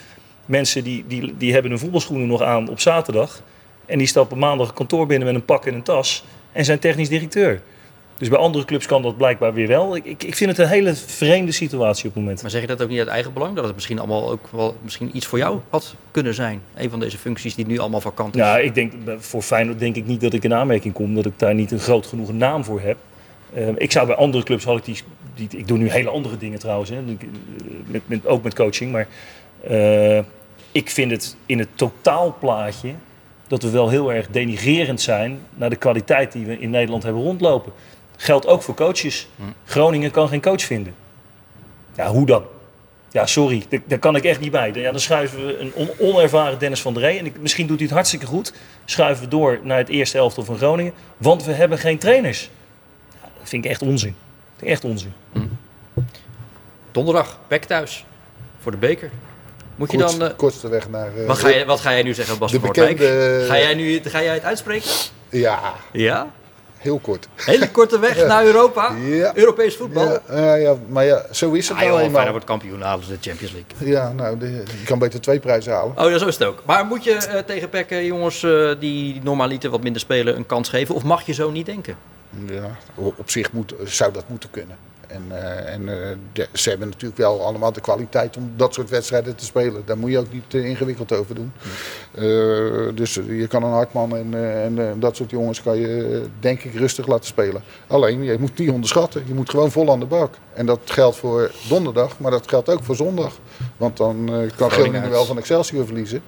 mensen die, die, die hebben hun voetbalschoenen nog aan op zaterdag. En die stappen maandag kantoor binnen met een pak en een tas en zijn technisch directeur. Dus bij andere clubs kan dat blijkbaar weer wel. Ik, ik, vind het een hele vreemde situatie op het moment. Maar zeg je dat ook niet uit eigen belang? Dat het misschien allemaal ook wel misschien iets voor jou had kunnen zijn? Een van deze functies die nu allemaal vakant is. Ja, ik denk, voor Feyenoord denk ik niet dat ik in aanmerking kom. Dat ik daar niet een groot genoeg naam voor heb. Uh, ik zou bij andere clubs had ik die, die, Ik doe nu hele andere dingen trouwens. Hè, met, met, ook met coaching. Maar uh, ik vind het in het totaalplaatje dat we wel heel erg denigerend zijn naar de kwaliteit die we in Nederland hebben rondlopen. Geldt ook voor coaches. Hm. Groningen kan geen coach vinden. Ja, hoe dan? Ja, sorry, daar kan ik echt niet bij. Ja, dan schuiven we een onervaren Dennis van der Rey. En ik, misschien doet hij het hartstikke goed. Schuiven we door naar het eerste elftal van Groningen. Want we hebben geen trainers. Ja, dat vind ik echt onzin. Echt onzin. Hm. Donderdag, back thuis. Voor de beker. Moet je dan, uh, kortste weg naar... Uh, wat, ga je, wat ga jij nu zeggen, Bas van bekende, Ga jij, nu, ga jij het uitspreken? Ja. Ja? Heel kort. Hele korte weg naar Europa? Ja. Europees voetbal? Ja, ja, maar ja, zo is het ah, nou eenmaal. Wordt kampioen, halen de Champions League. Ja, nou, de, je kan beter twee prijzen halen. Oh ja, zo is het ook. Maar moet je uh, tegen Pekken jongens uh, die normaliter wat minder spelen een kans geven? Of mag je zo niet denken? Ja, op zich moet, zou dat moeten kunnen. En, uh, en uh, de, ze hebben natuurlijk wel allemaal de kwaliteit om dat soort wedstrijden te spelen. Daar moet je ook niet uh, ingewikkeld over doen. dus je kan een Hartman en, en dat soort jongens kan je denk ik rustig laten spelen. Alleen, je moet niet onderschatten. Je moet gewoon vol aan de bak. En dat geldt voor donderdag, maar dat geldt ook voor zondag. Want dan kan Groningen wel van Excelsior verliezen.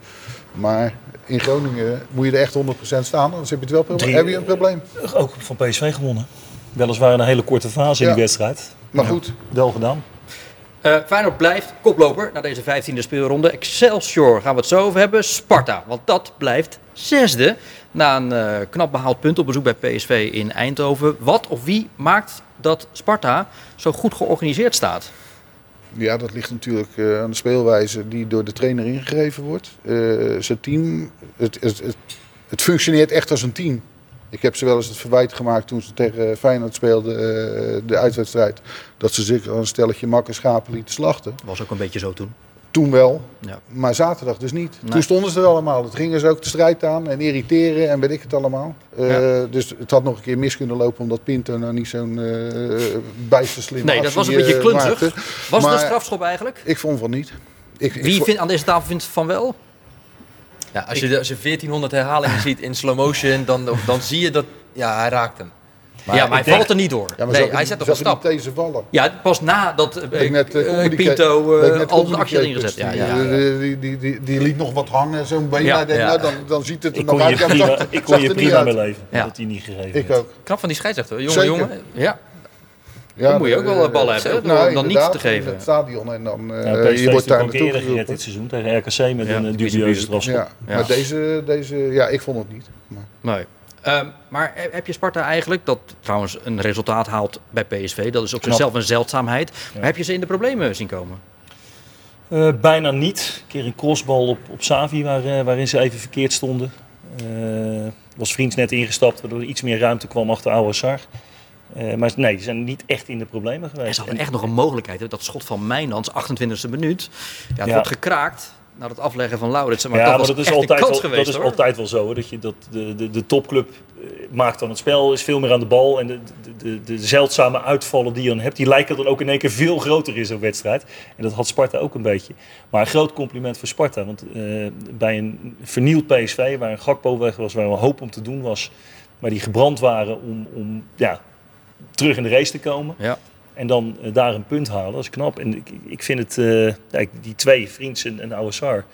Maar in Groningen moet je er echt 100% staan, anders heb je het wel probleem. heb je een probleem. Ook van PSV gewonnen. Weliswaar een hele korte fase in die wedstrijd. Maar goed. wel gedaan. Uh, Feyenoord blijft koploper na deze 15e speelronde. Excelsior gaan we het zo over hebben. Sparta, want dat blijft zesde. Na een uh, knap behaald punt op bezoek bij PSV in Eindhoven. Wat of wie maakt dat Sparta zo goed georganiseerd staat? Ja, dat ligt natuurlijk uh, aan de speelwijze die door de trainer ingegeven wordt. zijn team, het, het, het, het functioneert echt als een team. Ik heb ze wel eens het verwijt gemaakt toen ze tegen Feyenoord speelden, uh, de uitwedstrijd. Dat ze zich een stelletje makke schapen lieten slachten. Was ook een beetje zo toen. Toen wel, ja. maar zaterdag dus niet. Toen stonden ze er allemaal. Het gingen ze ook de strijd aan en irriteren en weet ik het allemaal. Uh, Dus het had nog een keer mis kunnen lopen omdat Pinto nou niet zo'n uh, bijster slim Nee, dat was een beetje klunzig. Was het een strafschop eigenlijk? Ik vond van niet. Ik, Wie ik vindt, aan deze tafel vindt van wel? Ja, als, je, als je 1400 herhalingen ziet in slow motion, dan, dan zie je dat ja, hij raakt hem. Maar ja, maar hij valt er niet door. Ja, nee, hij zet toch een stap. deze vallen. Ja, pas nadat uh, net, uh, Pinto uh, al de actie ingezet. Ja, ja, ja. Die, die, die, die, liet nog wat hangen, zo'n been. Ja. Denk, nou, dan, dan ziet het er nog uit. Prima, ik kon je prima mee leven, dat hij niet gegeven Ik ook. Knap van die scheidsrechter, jongen, jongen. Ja. Ja, dan moet je ook wel ballen hebben, nou, om dan niet te geven. In het stadion en dan ja, uh, je wordt daar naartoe gered dit seizoen tegen RKC met ja, een dubieuze strafschop. Ja, maar deze, deze, ja, ik vond het niet. Maar. Nee. Um, maar heb je Sparta eigenlijk, dat trouwens een resultaat haalt bij PSV, dat is op zichzelf een zeldzaamheid. Maar heb je ze in de problemen zien komen? Uh, bijna niet. Een keer een crossbal op, op Savi waar, uh, waarin ze even verkeerd stonden. Uh, was vriends net ingestapt, waardoor er iets meer ruimte kwam achter Oude Sar. Uh, maar nee, die zijn niet echt in de problemen geweest. Er is hadden echt nog een mogelijkheid. Hè? Dat schot van Mijnans, 28e minuut. Ja, het ja. wordt gekraakt na het afleggen van Laurits. Maar, ja, maar dat is, altijd wel, geweest, dat is altijd wel zo. Dat je, dat de, de, de topclub eh, maakt dan het spel, is veel meer aan de bal. En de, de, de, de, zeldzame uitvallen die je dan hebt, die lijken dan ook in één keer veel groter in zo'n wedstrijd. En dat had Sparta ook een beetje. Maar een groot compliment voor Sparta. Want uh, bij een vernield PSV, waar een Gakpo weg was, waar een hoop om te doen was. Maar die gebrand waren om, om ja, terug in de race te komen. Ja. En dan uh, daar een punt halen, dat is knap. En ik, ik vind het, uh, ja, die twee, Vriends en, en Ouassar,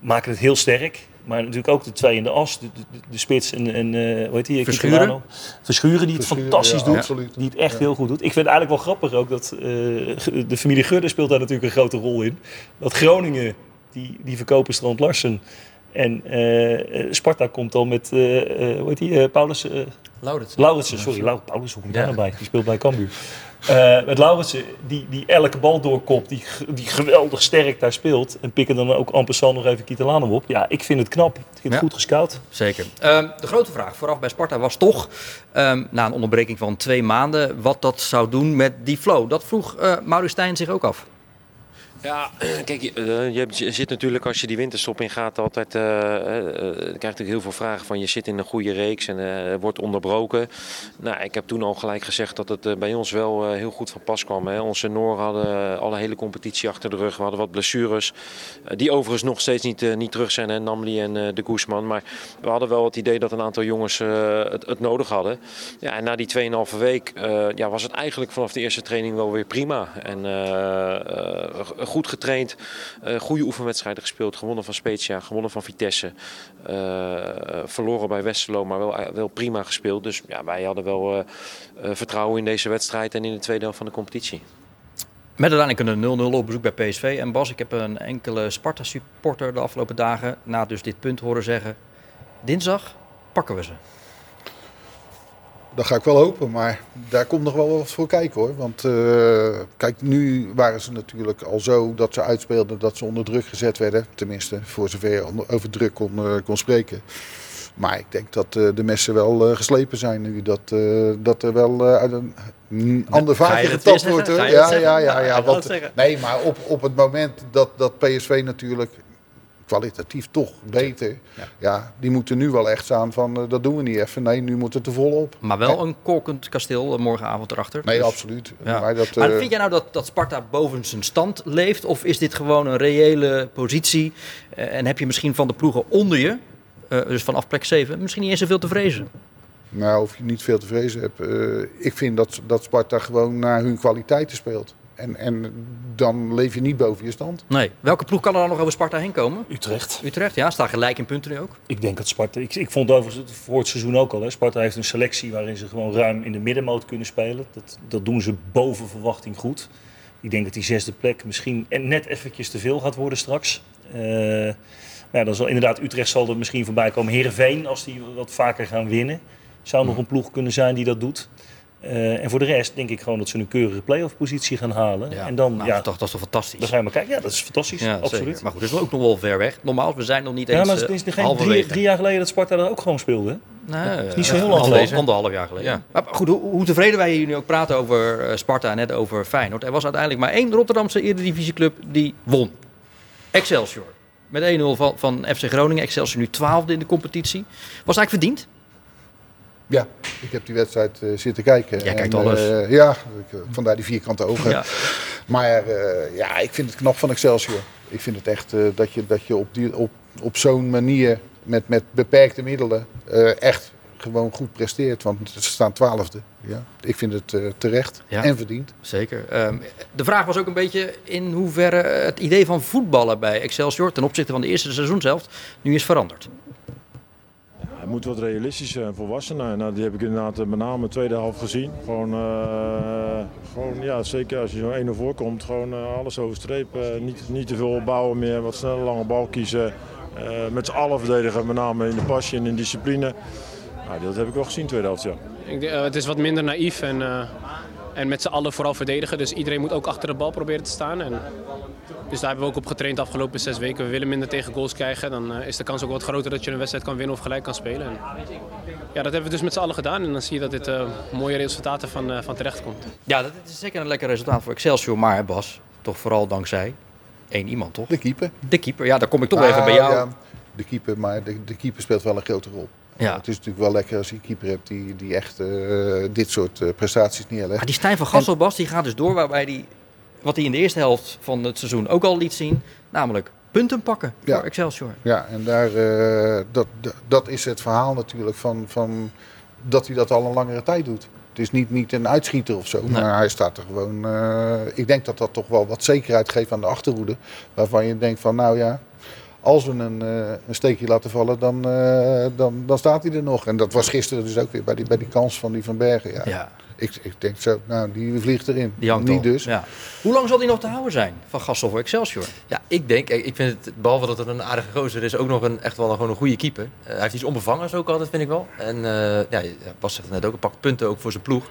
maken het heel sterk. Maar natuurlijk ook de twee in de as, de, de, de spits en, en uh, hoe heet die? Verschuren. Verschuren, die het Verschuren, fantastisch ja, doet. Absoluut. Die het echt ja. heel goed doet. Ik vind het eigenlijk wel grappig ook dat de familie Gudde speelt daar natuurlijk een grote rol in. Dat Groningen die, die verkopen Strand Larsen. En uh, Sparta komt dan met, uh, hoe heet die, Paulus... Lauritsen. Lauritsen, sorry. Lau Paulus, hoe komt daar ja. bij? Die speelt bij Cambuur. Met Lauritsen, die, die elke bal doorkopt, die, die geweldig sterk daar speelt. En pikken dan ook amper nog even Kietelanum op. Ja, ik vind het knap. Ik vind het ja. goed gescout. Zeker. Um, de grote vraag vooraf bij Sparta was toch, um, na een onderbreking van twee maanden, wat dat zou doen met die flow. Dat vroeg uh, Maurits Stijn zich ook af. Ja, kijk, je, je, zit natuurlijk als je die winterstop in gaat altijd, uh, uh, natuurlijk heel veel vragen van je zit in een goede reeks en wordt onderbroken. Nou, ik heb toen al gelijk gezegd dat het bij ons wel heel goed van pas kwam. Hè. Onze Noor hadden alle hele competitie achter de rug. We hadden wat blessures, die overigens nog steeds niet, niet terug zijn, hè, Namli en de Guzman. Maar we hadden wel het idee dat een aantal jongens het, het, nodig hadden. Ja, en na die 2,5 week ja, was het eigenlijk vanaf de eerste training wel weer prima. En goed getraind, uh, goede oefenwedstrijden gespeeld, gewonnen van Spezia, gewonnen van Vitesse, uh, verloren bij Westerlo, maar wel, wel prima gespeeld. Dus ja, wij hadden wel vertrouwen in deze wedstrijd en in de tweede helft van de competitie. Met uiteindelijk een 0-0 op bezoek bij PSV. En Bas, ik heb een enkele Sparta-supporter de afgelopen dagen na dus dit punt horen zeggen... dinsdag pakken we ze. Dat ga ik wel hopen, maar daar komt nog wel wat voor kijken hoor. Want uh, kijk, nu waren ze natuurlijk al zo dat ze uitspeelden dat ze onder druk gezet werden. Tenminste, voor zover je over druk kon, uh, kon spreken. Maar ik denk dat uh, de messen wel geslepen zijn nu. Dat, dat er wel uit een ander vaartje getapt wordt. Ja, ja, ja, ja. Want, nee, maar op, op het moment dat, dat PSV natuurlijk kwalitatief toch beter. Ja. ja. die moeten nu wel echt staan van uh, dat doen we niet even. Nee, nu moet het er volop. Maar wel een kolkend kasteel uh, morgenavond erachter. Nee, dus, absoluut. Ja. Maar, dat, maar uh, vind jij nou dat, dat Sparta boven zijn stand leeft? Of is dit gewoon een reële positie? en heb je misschien van de ploegen onder je, dus vanaf plek 7, misschien niet eens zoveel te vrezen? Nou, of je niet veel te vrezen hebt. ik vind dat, dat Sparta gewoon naar hun kwaliteiten speelt. En, en dan leef je niet boven je stand. Nee. Welke ploeg kan er dan nog over Sparta heen komen? Utrecht. Utrecht, ja. Staat gelijk in punten nu ook. Ik denk dat Sparta... Ik, ik vond overigens voor het seizoen ook al. Hè. Sparta heeft een selectie waarin ze gewoon ruim in de middenmoot kunnen spelen. Dat, dat doen ze boven verwachting goed. Ik denk dat die zesde plek misschien net eventjes te veel gaat worden straks. Uh, ja, dan zal inderdaad Utrecht zal er misschien voorbij komen. Heerenveen, als die wat vaker gaan winnen, zou nog een ploeg kunnen zijn die dat doet. Uh, en voor de rest denk ik gewoon dat ze een keurige play-off positie gaan halen. Ja, en dan, nou, ja, toch, dat is toch fantastisch. Dan ga je maar kijken. Ja, dat is fantastisch. Ja, absoluut. Zeker. Maar goed, dat is ook nog wel ver weg. Normaal, we zijn nog niet eens. Ja, maar het is geen drie, drie, jaar geleden dat Sparta dan ook gewoon speelde. Nee, dat is niet zo heel lang geleden. Anderhalf jaar geleden. Ja. Maar goed, hoe, hoe, tevreden wij hier nu ook praten over uh, Sparta en net over Feyenoord. Er was uiteindelijk maar één Rotterdamse Eredivisieclub die won. Excelsior. Met 1-0 van, van FC Groningen. Excelsior nu twaalfde in de competitie. Was eigenlijk verdiend? Ja, ik heb die wedstrijd uh, zitten kijken. Jij kijkt alles. Uh, ja, vandaar die vierkante ogen. Ja. Maar uh, ja, ik vind het knap van Excelsior. Ik vind het echt dat je, dat je op, die, op, op zo'n manier met, met beperkte middelen echt gewoon goed presteert. Want ze staan twaalfde. Ja. Ik vind het terecht ja, en verdiend. Zeker. Um, de vraag was ook een beetje in hoeverre het idee van voetballen bij Excelsior ten opzichte van de eerste seizoenshelft nu is veranderd. Het moet wat realistischer en volwassener. Nou, die heb ik inderdaad met name de tweede helft gezien. Gewoon, uh, gewoon ja, zeker als je zo'n 1-0 voorkomt, gewoon uh, alles overstrepen. Niet, niet te veel opbouwen meer, wat sneller lange bal kiezen. met z'n allen verdedigen, met name in de passie en in discipline. Nou, dat heb ik wel gezien, tweede helft, ja. Ik, het is wat minder naïef en, en met z'n allen vooral verdedigen. Dus iedereen moet ook achter de bal proberen te staan. En dus daar hebben we ook op getraind de afgelopen zes weken. We willen minder tegen goals krijgen. Dan uh, is de kans ook wat groter dat je een wedstrijd kan winnen of gelijk kan spelen. En ja, dat hebben we dus met z'n allen gedaan. En dan zie je dat dit uh, mooie resultaten van, uh, van terecht komt. Ja, dat is zeker een lekker resultaat voor Excelsior. Maar Bas, toch vooral dankzij één iemand, toch? De keeper. De keeper, ja, daar kom ik toch even bij jou. Ja, de keeper, maar de, de keeper speelt wel een grote rol. Ja. Het is natuurlijk wel lekker als je een keeper hebt die, die echt uh, dit soort uh, prestaties neerlegt. Maar die Stijn van Gasselbas die gaat dus door waarbij die wat hij in de eerste helft van het seizoen ook al liet zien. Namelijk punten pakken voor Excelsior. Ja, en daar, uh, dat, dat is het verhaal natuurlijk van, van dat hij dat al een langere tijd doet. Het is niet, niet een uitschieter of zo, nee. maar hij staat er gewoon... Uh, ik denk dat dat toch wel wat zekerheid geeft aan de achterhoede. Waarvan je denkt van, nou ja, als we een, uh, een steekje laten vallen, dan, uh, dan, dan staat hij er nog. En dat was gisteren dus ook weer bij die, bij die kans van die Van Bergen. Ja. Ja. Ik, ik denk zo, nou, die vliegt erin. Die hangt Niet al. dus. Ja. Hoe lang zal die nog te houden zijn van Gastel voor Excelsior? Ja, ik denk, ik vind het, behalve dat het een aardige gozer is, ook nog een, echt wel een, gewoon een goede keeper. Eh, hij heeft iets onbevangers ook altijd, vind ik wel. En eh, ja, Bas zegt het net ook, hij pakt punten ook voor zijn ploeg.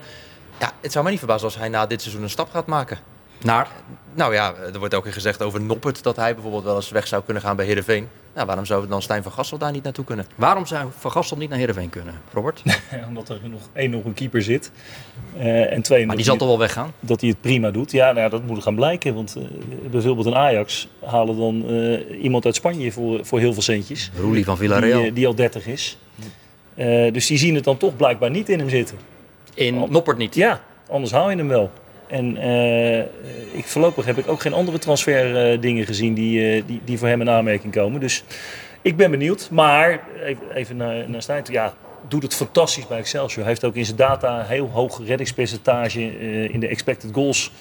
Ja, het zou mij niet verbazen als hij na dit seizoen een stap gaat maken. Naar? Nou ja, er wordt ook weer gezegd over Noppert dat hij bijvoorbeeld wel eens weg zou kunnen gaan bij Heerenveen. Nou, waarom zou dan Stijn van Gassel daar niet naartoe kunnen? Waarom zou Van Gastel niet naar Heerenveen kunnen, Robert? Omdat er nog één nog een keeper zit. Eh, en twee Maar die zal toch wel weggaan? dat hij het prima doet. Ja, nou ja, dat moet gaan blijken. Want eh, bijvoorbeeld een Ajax halen dan eh, iemand uit Spanje voor, voor heel veel centjes. Roelie van Villarreal. Die, die al 30 is. Eh, dus die zien het dan toch blijkbaar niet in hem zitten. In Noppert niet? Ja, anders haal je hem wel. En eh, ik, voorlopig heb ik ook geen andere transfer eh, gezien die, eh, die, die voor hem in aanmerking komen. Dus ik ben benieuwd. Maar even, even naar, naar Stijn. Ja, doet het fantastisch bij Excelsior. Hij heeft ook in zijn data een heel hoog reddingspercentage. in de expected goals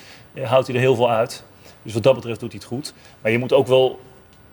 houdt hij er heel veel uit. Dus wat dat betreft doet hij het goed. Maar je moet ook wel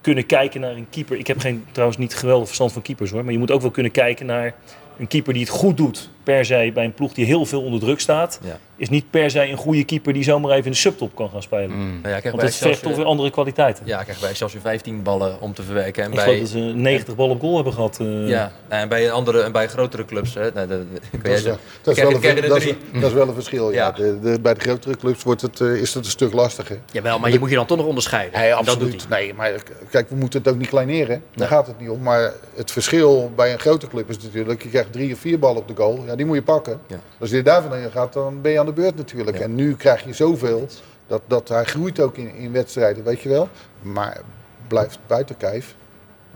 kunnen kijken naar een keeper. Ik heb geen, trouwens niet geweldig verstand van keepers hoor. Maar je moet ook wel kunnen kijken naar een keeper die het goed doet. Per se bij een ploeg die heel veel onder druk staat. Ja. Is niet per se een goede keeper die zomaar even in de subtop kan gaan spelen. Nou ja, kijk, Want bij dat vergt toch weer andere kwaliteiten. Ja, krijg bij Excelsior 15 ballen om te verwerken. En Ik bij, geloof dat ze 90 ballen op goal hebben gehad. eh. ja, en bij andere en bij grotere clubs, hè, nou, dat, is, dat, is wel een, krijg je er dat, is, drie. dat is wel een verschil. Ja. Ja. De, de, bij de grotere clubs wordt het, eh, is het een stuk lastiger. Jawel, maar je moet je dan toch nog onderscheiden. Nee, En dat doet absoluut. hij. Nee, maar kijk, we moeten het ook niet kleineren. Daar Nee. gaat het niet om. Maar het verschil bij een grote club is natuurlijk... je krijgt drie of vier ballen op de goal. Ja, die moet je pakken. Ja. Als je daarvan gaat, dan ben je aan de beurt natuurlijk. Ja. En nu krijg je zoveel dat, dat hij groeit ook in, in wedstrijden, weet je wel. Maar blijft buiten kijf.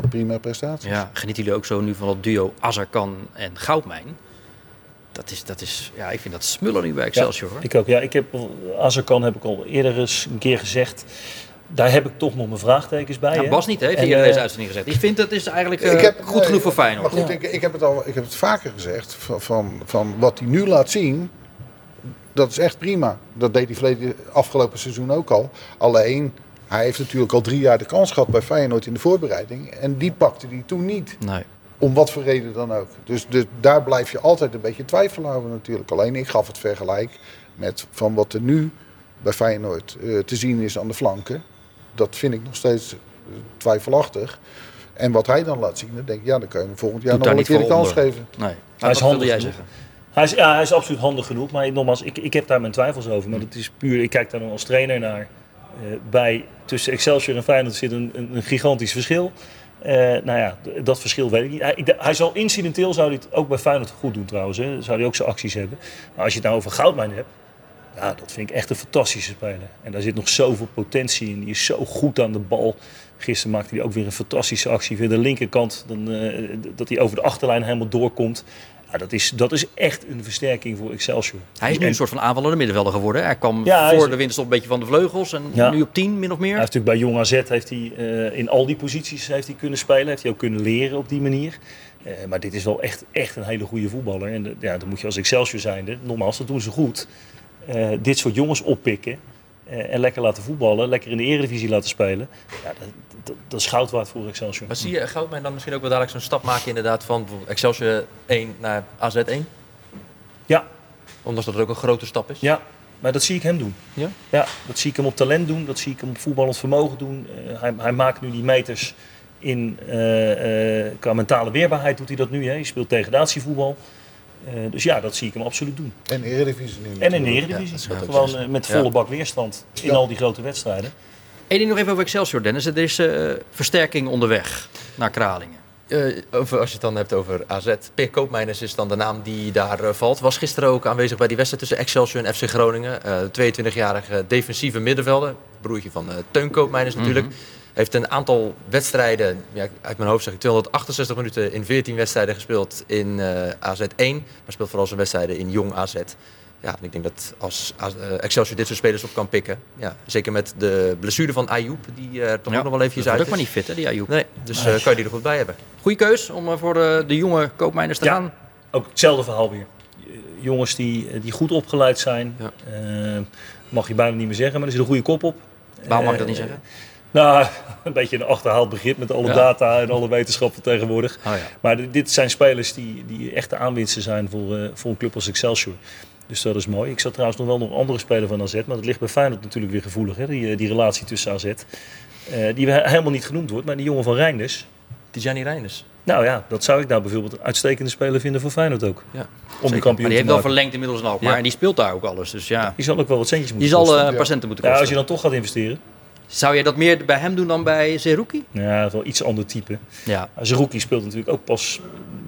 Prima prestatie. Ja, genieten jullie ook zo nu van dat duo Azarkan en Goudmijn? Dat is, dat is, ja, ik vind dat smullen nu bij Excelsior. hoor. Ik ook. Ja, ik heb, Azarkan heb ik al eerder eens een keer gezegd. Daar heb ik toch nog mijn vraagtekens bij. Ja, hè. Bas niet, hè, heeft hij eerder eh, deze uitzending gezegd. Ik vind het is eigenlijk Ik eh, heb- goed nee, genoeg voor Feyenoord. Maar goed, ik, ik, heb het al, ik heb het vaker gezegd. Van, van, van wat hij nu laat zien, dat is echt prima. Dat deed hij verleden, afgelopen seizoen ook al. Alleen, hij heeft natuurlijk al drie jaar de kans gehad bij Feyenoord in de voorbereiding. En die pakte hij toen niet. Nee. Om wat voor reden dan ook. Dus de, daar blijf je altijd een beetje twijfel houden natuurlijk. Alleen ik gaf het vergelijk met van wat er nu bij Feyenoord eh, te zien is aan de flanken. Dat vind ik nog steeds eh, twijfelachtig. En wat hij dan laat zien, dan denk ik, ja, dan kun je hem volgend jaar Doet nog een keer de kans onder. geven. Nee. Hij is wat handig wilde jij zeggen? Hij is, ja, hij is absoluut handig genoeg. Maar nogmaals, ik, ik heb daar mijn twijfels over. Maar dat is puur, ik kijk daar dan als trainer naar. Eh, bij, tussen Excelsior en Feyenoord zit een, een, een gigantisch verschil. Eh, nou ja, dat verschil weet ik niet. Hij, zal incidenteel zou hij het ook bij Feyenoord goed doen trouwens. Hè. Zou hij ook zijn acties hebben. Maar als je het nou over Goudmijn hebt. Ja, dat vind ik echt een fantastische speler. En daar zit nog zoveel potentie in. Die is zo goed aan de bal. Gisteren maakte hij ook weer een fantastische actie via de linkerkant. Dan, eh, dat hij over de achterlijn helemaal doorkomt. Ja, dat, is, dat is echt een versterking voor Excelsior. Hij is nu En een soort van aanvallende middenvelder geworden. Hij kwam Ja, hij voor is- de winterstop een beetje van de vleugels en Ja. nu op 10 min of meer. Hij heeft natuurlijk bij Jong AZ heeft hij, eh, in al die posities heeft hij kunnen spelen. Heeft hij ook kunnen leren op die manier. Eh, maar dit is wel echt, echt een hele goede voetballer. En eh, ja, dan moet je als Excelsior zijnde, nogmaals, dat doen ze goed. dit soort jongens oppikken. en lekker laten voetballen. Lekker in de eredivisie laten spelen. Ja, dat, dat, dat is goud waard voor Excelsior. Maar zie je Goudmijn dan misschien ook wel dadelijk zo'n stap maken inderdaad van Excelsior 1 naar AZ 1? Ja. Omdat dat ook een grote stap is? Ja, maar dat zie ik hem doen. Ja? Ja, dat zie ik hem op talent doen. Dat zie ik hem op voetballend vermogen doen. Eh, hij, hij maakt nu die meters in, eh, eh, qua mentale weerbaarheid doet hij dat nu. Hè. Hij speelt degradatievoetbal. Eh, dus ja, dat zie ik hem absoluut doen. En Eredivisie nu En in de. Eredivisie. Ja, Gewoon met Ja. volle bak weerstand in Ja. al die grote wedstrijden. Eén ding nog even over Excelsior, Dennis. Er is eh, versterking onderweg naar Kralingen. Eh, over, als je het dan hebt over AZ, Peer Koopmeiners is dan de naam die daar eh, valt. Was gisteren ook aanwezig bij die wedstrijd tussen Excelsior en FC Groningen. Eh 22-jarige defensieve middenvelder, broertje van Teun Koopmeiners natuurlijk. Heeft een aantal wedstrijden, ja, uit mijn hoofd zeg ik 268 minuten in 14 wedstrijden gespeeld in eh AZ 1. Maar speelt vooral zijn wedstrijden in jong AZ. Ja, en ik denk dat als AZ, eh, Excelsior dit soort spelers op kan pikken. Ja, zeker met de blessure van Ayoub, die er toch ook nog wel eventjes dat uit is maar niet fit, hè, die Ayoub. Nee, dus eh, kan je die er goed bij hebben. Goeie keus om eh, voor de, de jonge koopmijners te Ja. gaan. Ook hetzelfde verhaal weer. Eh, Jongens die, eh, die goed opgeleid zijn. Ja. Eh, mag je bijna niet meer zeggen, maar er zit een goede kop op. Waarom mag Eh, dat niet zeggen? Nou, een beetje een achterhaald begrip met alle Ja. data en alle wetenschappen tegenwoordig. Oh ja. Maar dit zijn spelers die, die echte aanwinsten zijn voor, eh, voor een club als Excelsior. Dus dat is mooi. Ik zat trouwens nog wel nog andere speler van AZ, maar dat ligt bij Feyenoord natuurlijk weer gevoelig. Hè? Die, eh, die relatie tussen AZ. Eh, die he- helemaal niet genoemd wordt, maar die jongen van Reinders. Tijani Reinders. Nou ja, dat zou ik nou bijvoorbeeld een uitstekende speler vinden voor Feyenoord ook. Ja, Om de kampioen Maar die heeft wel verlengd inmiddels. Ja. En die speelt daar ook alles. Dus ja, Die zal ook wel wat centjes die moeten zal kosten. eh, een paar centen moeten Ja, kosten. als je dan toch gaat investeren. Zou je dat meer bij hem doen dan bij Zerouki? Ja, wel iets ander type. Ja. Zerouki speelt natuurlijk ook pas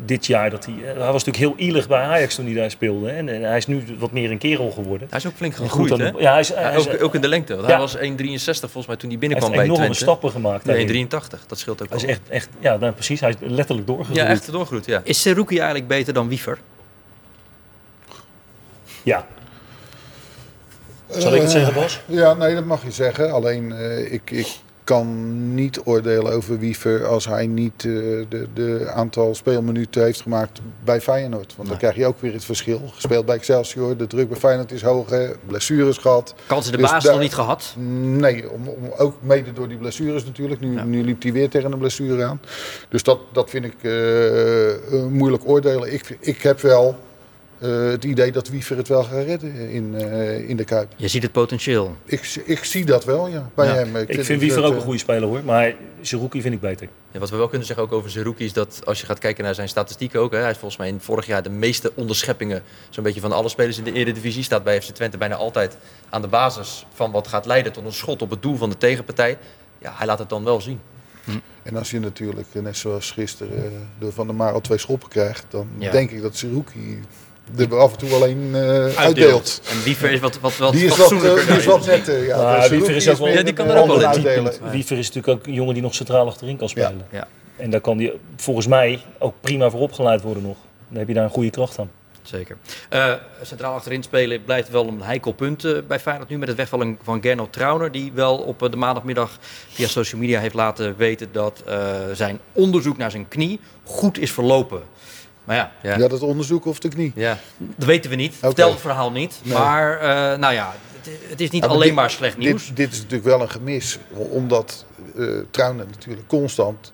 dit jaar. Dat hij, eh, hij was natuurlijk heel ielig bij Ajax toen hij daar speelde. En, en hij is nu wat meer een kerel geworden. Hij is ook flink gegroeid, goed hè? Ja, hij is, hij ook, ook in de lengte. want Ja. Hij was 1,63 volgens mij toen hij binnenkwam Hij heeft bij enorme Twente. stappen gemaakt daarin. 1,83. Dat scheelt ook Hij is wel. echt, echt ja, nou, precies. Hij is letterlijk doorgegroeid. Ja, echt doorgroeit, ja. Is Zerouki eigenlijk beter dan Wiever? Ja. Zal ik het zeggen, Bas? Eh, Ja, nee, dat mag je zeggen. Alleen eh, ik, ik kan niet oordelen over Wiever als hij niet eh, de, de aantal speelminuten heeft gemaakt bij Feyenoord. Want dan krijg je ook weer het verschil. Gespeeld bij Excelsior, de druk bij Feyenoord is hoger, blessures gehad. Kans in de Dus basis daar- nog niet gehad? Nee, om, om, ook mede door die blessures natuurlijk. Nu, nu liep hij weer tegen een blessure aan. Dus dat, dat vind ik eh, moeilijk oordelen. Ik, ik heb wel eh, het idee dat Wiever het wel gaat redden in, eh, in de Kuip. Je ziet het potentieel. Ik, ik zie dat wel, ja, bij Ja. hem. Ik vind dat, Wiever ook eh, een goede speler hoor. Maar Zerouki vind ik beter. Ja, wat we wel kunnen zeggen ook over Zerouki is dat als je gaat kijken naar zijn statistieken ook. Hè, hij is volgens mij in vorig jaar de meeste onderscheppingen zo'n beetje van alle spelers in de Eredivisie. Staat bij FC Twente bijna altijd aan de basis van wat gaat leiden tot een schot op het doel van de tegenpartij. Ja, hij laat het dan wel zien. En als je natuurlijk, eh, net zoals gisteren, eh, door Van der Maar al twee schoppen krijgt, dan Ja. denk ik dat Zerouki er af en toe alleen eh, uitdeelt. En Wiever is wat, wat, wat Die is wat, eh, die is wat netter. Ja. Dus Wiever is ook wel- Ja, die de kan er ook wel uitdelen. Wiever is natuurlijk ook een jongen die nog centraal achterin kan spelen. Ja. En daar kan hij volgens mij ook prima voor opgeleid worden nog. Dan heb je daar een goede kracht aan. Zeker. Eh, centraal achterin spelen blijft wel een heikel punt eh, bij Feyenoord nu met het wegvallen van Gernot Trauner. Die wel op de maandagmiddag via social media heeft laten weten dat eh, zijn onderzoek naar zijn knie goed is verlopen. Maar ja, Ja. Ja, dat onderzoek of de knie. Ja. dat weten we niet. Vertel het verhaal niet. Nee. Maar eh, nou ja, het, het is niet maar alleen dit- maar slecht nieuws. Dit, dit is natuurlijk wel een gemis, omdat Trauner natuurlijk constant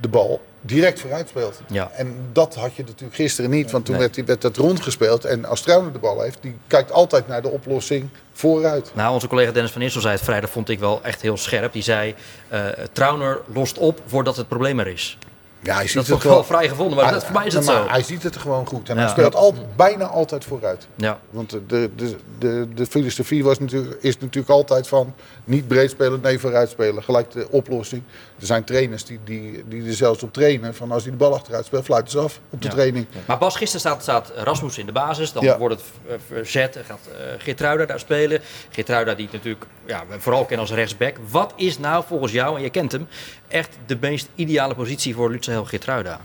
de bal direct vooruit speelt. Ja. En dat had je natuurlijk gisteren niet, want toen Nee. werd, die- werd dat rondgespeeld. En als Trauner de bal heeft, die kijkt altijd naar de oplossing vooruit. Nou, onze collega Dennis van Issel zei het vrijdag, vond ik wel echt heel scherp. Die zei, eh Trauner lost op voordat het probleem er is. Ja, hij ziet Dat ik wel vrij gevonden, maar dat, voor mij is het maar zo. Hij ziet het gewoon goed en Ja. hij speelt al, bijna altijd vooruit. Ja. Want de, de, de, de, de filosofie was natuurlijk, is natuurlijk altijd van niet breed spelen, nee vooruit spelen. Gelijk de oplossing. Er zijn trainers die, die, die er zelfs op trainen. Van als hij de bal achteruit speelt, fluiten ze af op de Ja. training. Maar Bas, gisteren staat, staat Rasmus in de basis. Dan Ja. wordt het eh, verzet. en Gaat uh, Geertruida daar spelen. Geertruida die natuurlijk ja, vooral kennen als rechtsback. Wat is nou volgens jou, en je kent hem, echt de meest ideale positie voor Lutze Geertruida?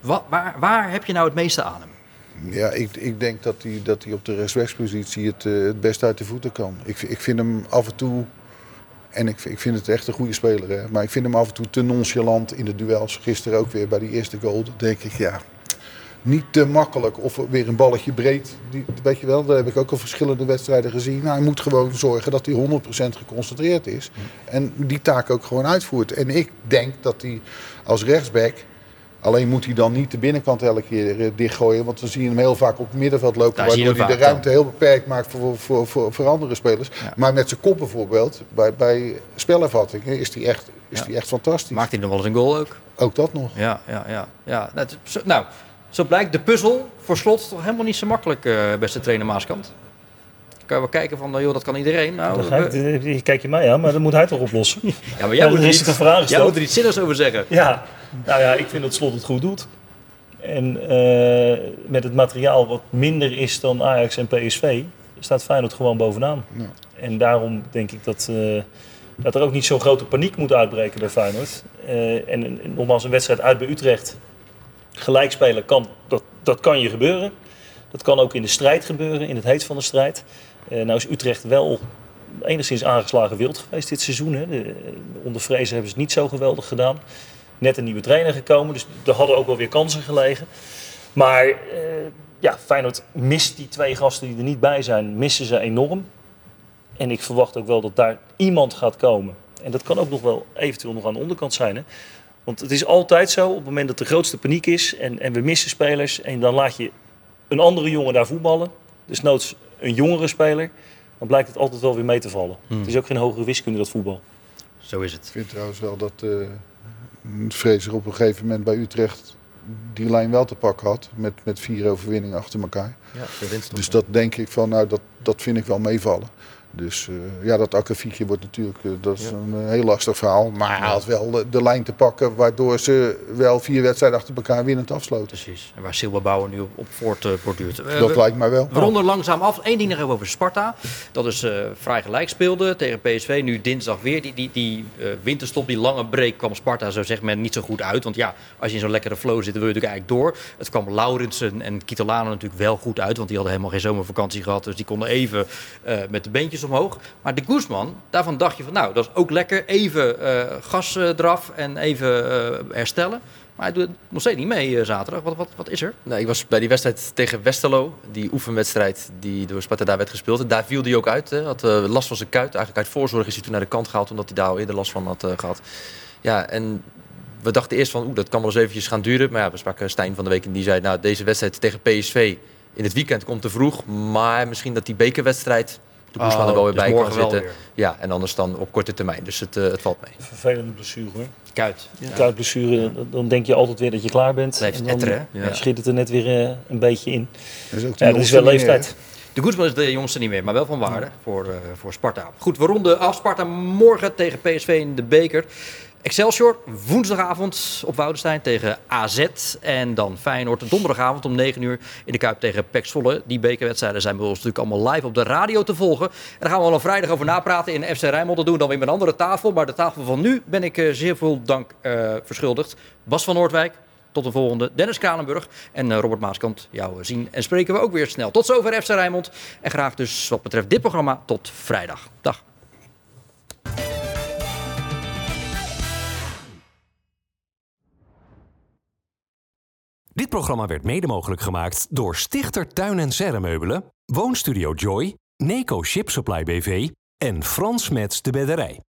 Wat, waar, waar heb je nou het meeste aan hem? Ja, ik, ik denk dat hij, dat op de rechtsbackspositie het, eh, het best uit de voeten kan. Ik, ik vind hem af en toe, en ik, ik vind het echt een goede speler, hè, maar ik vind hem af en toe te nonchalant in de duels. Gisteren ook weer bij die eerste goal. Dan denk ik, ja, niet te makkelijk. Of weer een balletje breed. Die, weet je wel, daar heb ik ook al verschillende wedstrijden gezien. Nou, hij moet gewoon zorgen dat hij 100% geconcentreerd is. En die taak ook gewoon uitvoert. En ik denk dat hij als rechtsback... Alleen moet hij dan niet de binnenkant elke keer eh, dichtgooien. Want dan zie je hem heel vaak op het middenveld lopen. Daar waardoor hij de ruimte heel beperkt maakt voor, voor, voor, voor andere spelers. Maar met zijn kop bijvoorbeeld, bij, bij spelervattingen, is hij echt, is Ja. die echt fantastisch. Maakt hij nog wel eens een goal ook? Ook dat nog. Ja, ja, ja. ja. Nou, zo, nou, zo blijkt de puzzel voor slot toch helemaal niet zo makkelijk, eh, beste trainer Maaskant. Kan je wel kijken van, nou, joh, dat kan iedereen. Nou, Dan ga we- eh, kijk je mij aan, maar dat moet hij toch oplossen. ja, maar jij moet, er iets, vraag jij moet er iets zinnigs over zeggen. Ja, nou ja, ik vind dat Slot het goed doet. En eh, met het materiaal wat minder is dan Ajax en PSV, staat Feyenoord gewoon bovenaan. Ja. En daarom denk ik dat, eh, dat er ook niet zo'n grote paniek moet uitbreken bij Feyenoord. Eh, en, en nogmaals, een wedstrijd uit bij Utrecht gelijk spelen, kan, dat, dat kan je gebeuren. Dat kan ook in de strijd gebeuren, in het heet van de strijd. Eh, nou is Utrecht wel enigszins aangeslagen wild geweest dit seizoen. Hè. De, onder Vrezen hebben ze het niet zo geweldig gedaan. Net een nieuwe trainer gekomen, dus er hadden ook wel weer kansen gelegen. Maar eh, ja, Feyenoord mist die twee gasten die er niet bij zijn, missen ze enorm. En ik verwacht ook wel dat daar iemand gaat komen. En dat kan ook nog wel eventueel nog aan de onderkant zijn. Hè? Want het is altijd zo, op het moment dat de grootste paniek is en, en we missen spelers... en dan laat je een andere jongen daar voetballen, dus noods een jongere speler... dan blijkt het altijd wel weer mee te vallen. Hmm. Het is ook geen hogere wiskunde, dat voetbal. Zo is het. Ik vind trouwens wel dat uh, Fraser op een gegeven moment bij Utrecht die lijn wel te pakken had. Met, met vier overwinningen achter elkaar. Ja, dus dat denk ik van, nou dat, dat vind ik wel meevallen. Dus uh, ja, dat akkefietje wordt natuurlijk, uh, dat is ja. een uh, heel lastig verhaal. Maar hij had wel de, de, lijn te pakken waardoor ze wel vier wedstrijden achter elkaar winnend afsloten. Precies, en waar Silva Bouwer nu op, op voortborduurt. dat we, lijkt mij wel. We ronden langzaam af. Eén ding nog even over Sparta. Dat is vrij gelijk speelde tegen PSV. Nu dinsdag weer. Die, die, die winterstop, die lange break kwam Sparta zo zegt men niet zo goed uit. Want ja, als je in zo'n lekkere flow zit, dan wil je natuurlijk eigenlijk door. Het kwam Laurensen en Kitolano natuurlijk wel goed uit. Want die hadden helemaal geen zomervakantie gehad. Dus die konden even met de beentjes omhoog. Maar de Guzman, daarvan dacht je van nou, dat is ook lekker. Even uh, gas uh, eraf en even uh, herstellen. Maar hij doet nog steeds niet mee zaterdag. Wat, wat, wat is er? Nou, ik was bij die wedstrijd tegen Westerlo. Die oefenwedstrijd die door Sparta daar werd gespeeld. Daar viel hij ook uit. Hè. Had last van zijn kuit. Eigenlijk uit voorzorg is hij toen naar de kant gehaald. Omdat hij daar al eerder last van had gehad. Ja, en we dachten eerst van oeh, dat kan wel eens eventjes gaan duren. Maar ja, we spraken Stijn van de week en die zei... nou, deze wedstrijd tegen PSV in het weekend komt te vroeg. Maar misschien dat die bekerwedstrijd de oh, er wel weer bij kan zitten. Weer. Ja, en anders dan op korte termijn. Dus het, uh, het valt mee. Vervelende blessure hoor. Kuit. Ja. Kuitblessure, dan denk je altijd weer dat je klaar bent. Het en dan etteren, ja. schiet het er net weer uh, een beetje in. Dat is, ook ja, dat is wel leeftijd. De Guzman is de jongste niet meer, maar wel van waarde voor, uh, voor Sparta. Goed, we ronden af. Sparta morgen tegen PSV in de beker. Excelsior woensdagavond op Woudenstein tegen AZ. En dan Feyenoord donderdagavond om 9 uur in de Kuip tegen Pek Zwolle. Die bekerwedstrijden zijn bij ons natuurlijk allemaal live op de radio te volgen. En daar gaan we al een vrijdag over napraten in FC Rijnmond. Dat doen we dan weer met een andere tafel. Maar de tafel van nu ben ik uh, zeer veel dank uh, verschuldigd. Bas van Noordwijk. Tot de volgende. Dennis Kranenburg en uh, Robert Maaskant. Jou zien en spreken we ook weer snel. Tot zover FC Rijnmond. En graag dus wat betreft dit programma tot vrijdag. Dag. Dit programma werd mede mogelijk gemaakt door Stichter Tuin en Serremeubelen, Woonstudio Joy, Neco Ship Supply BV en Frans Mets de Bedderij.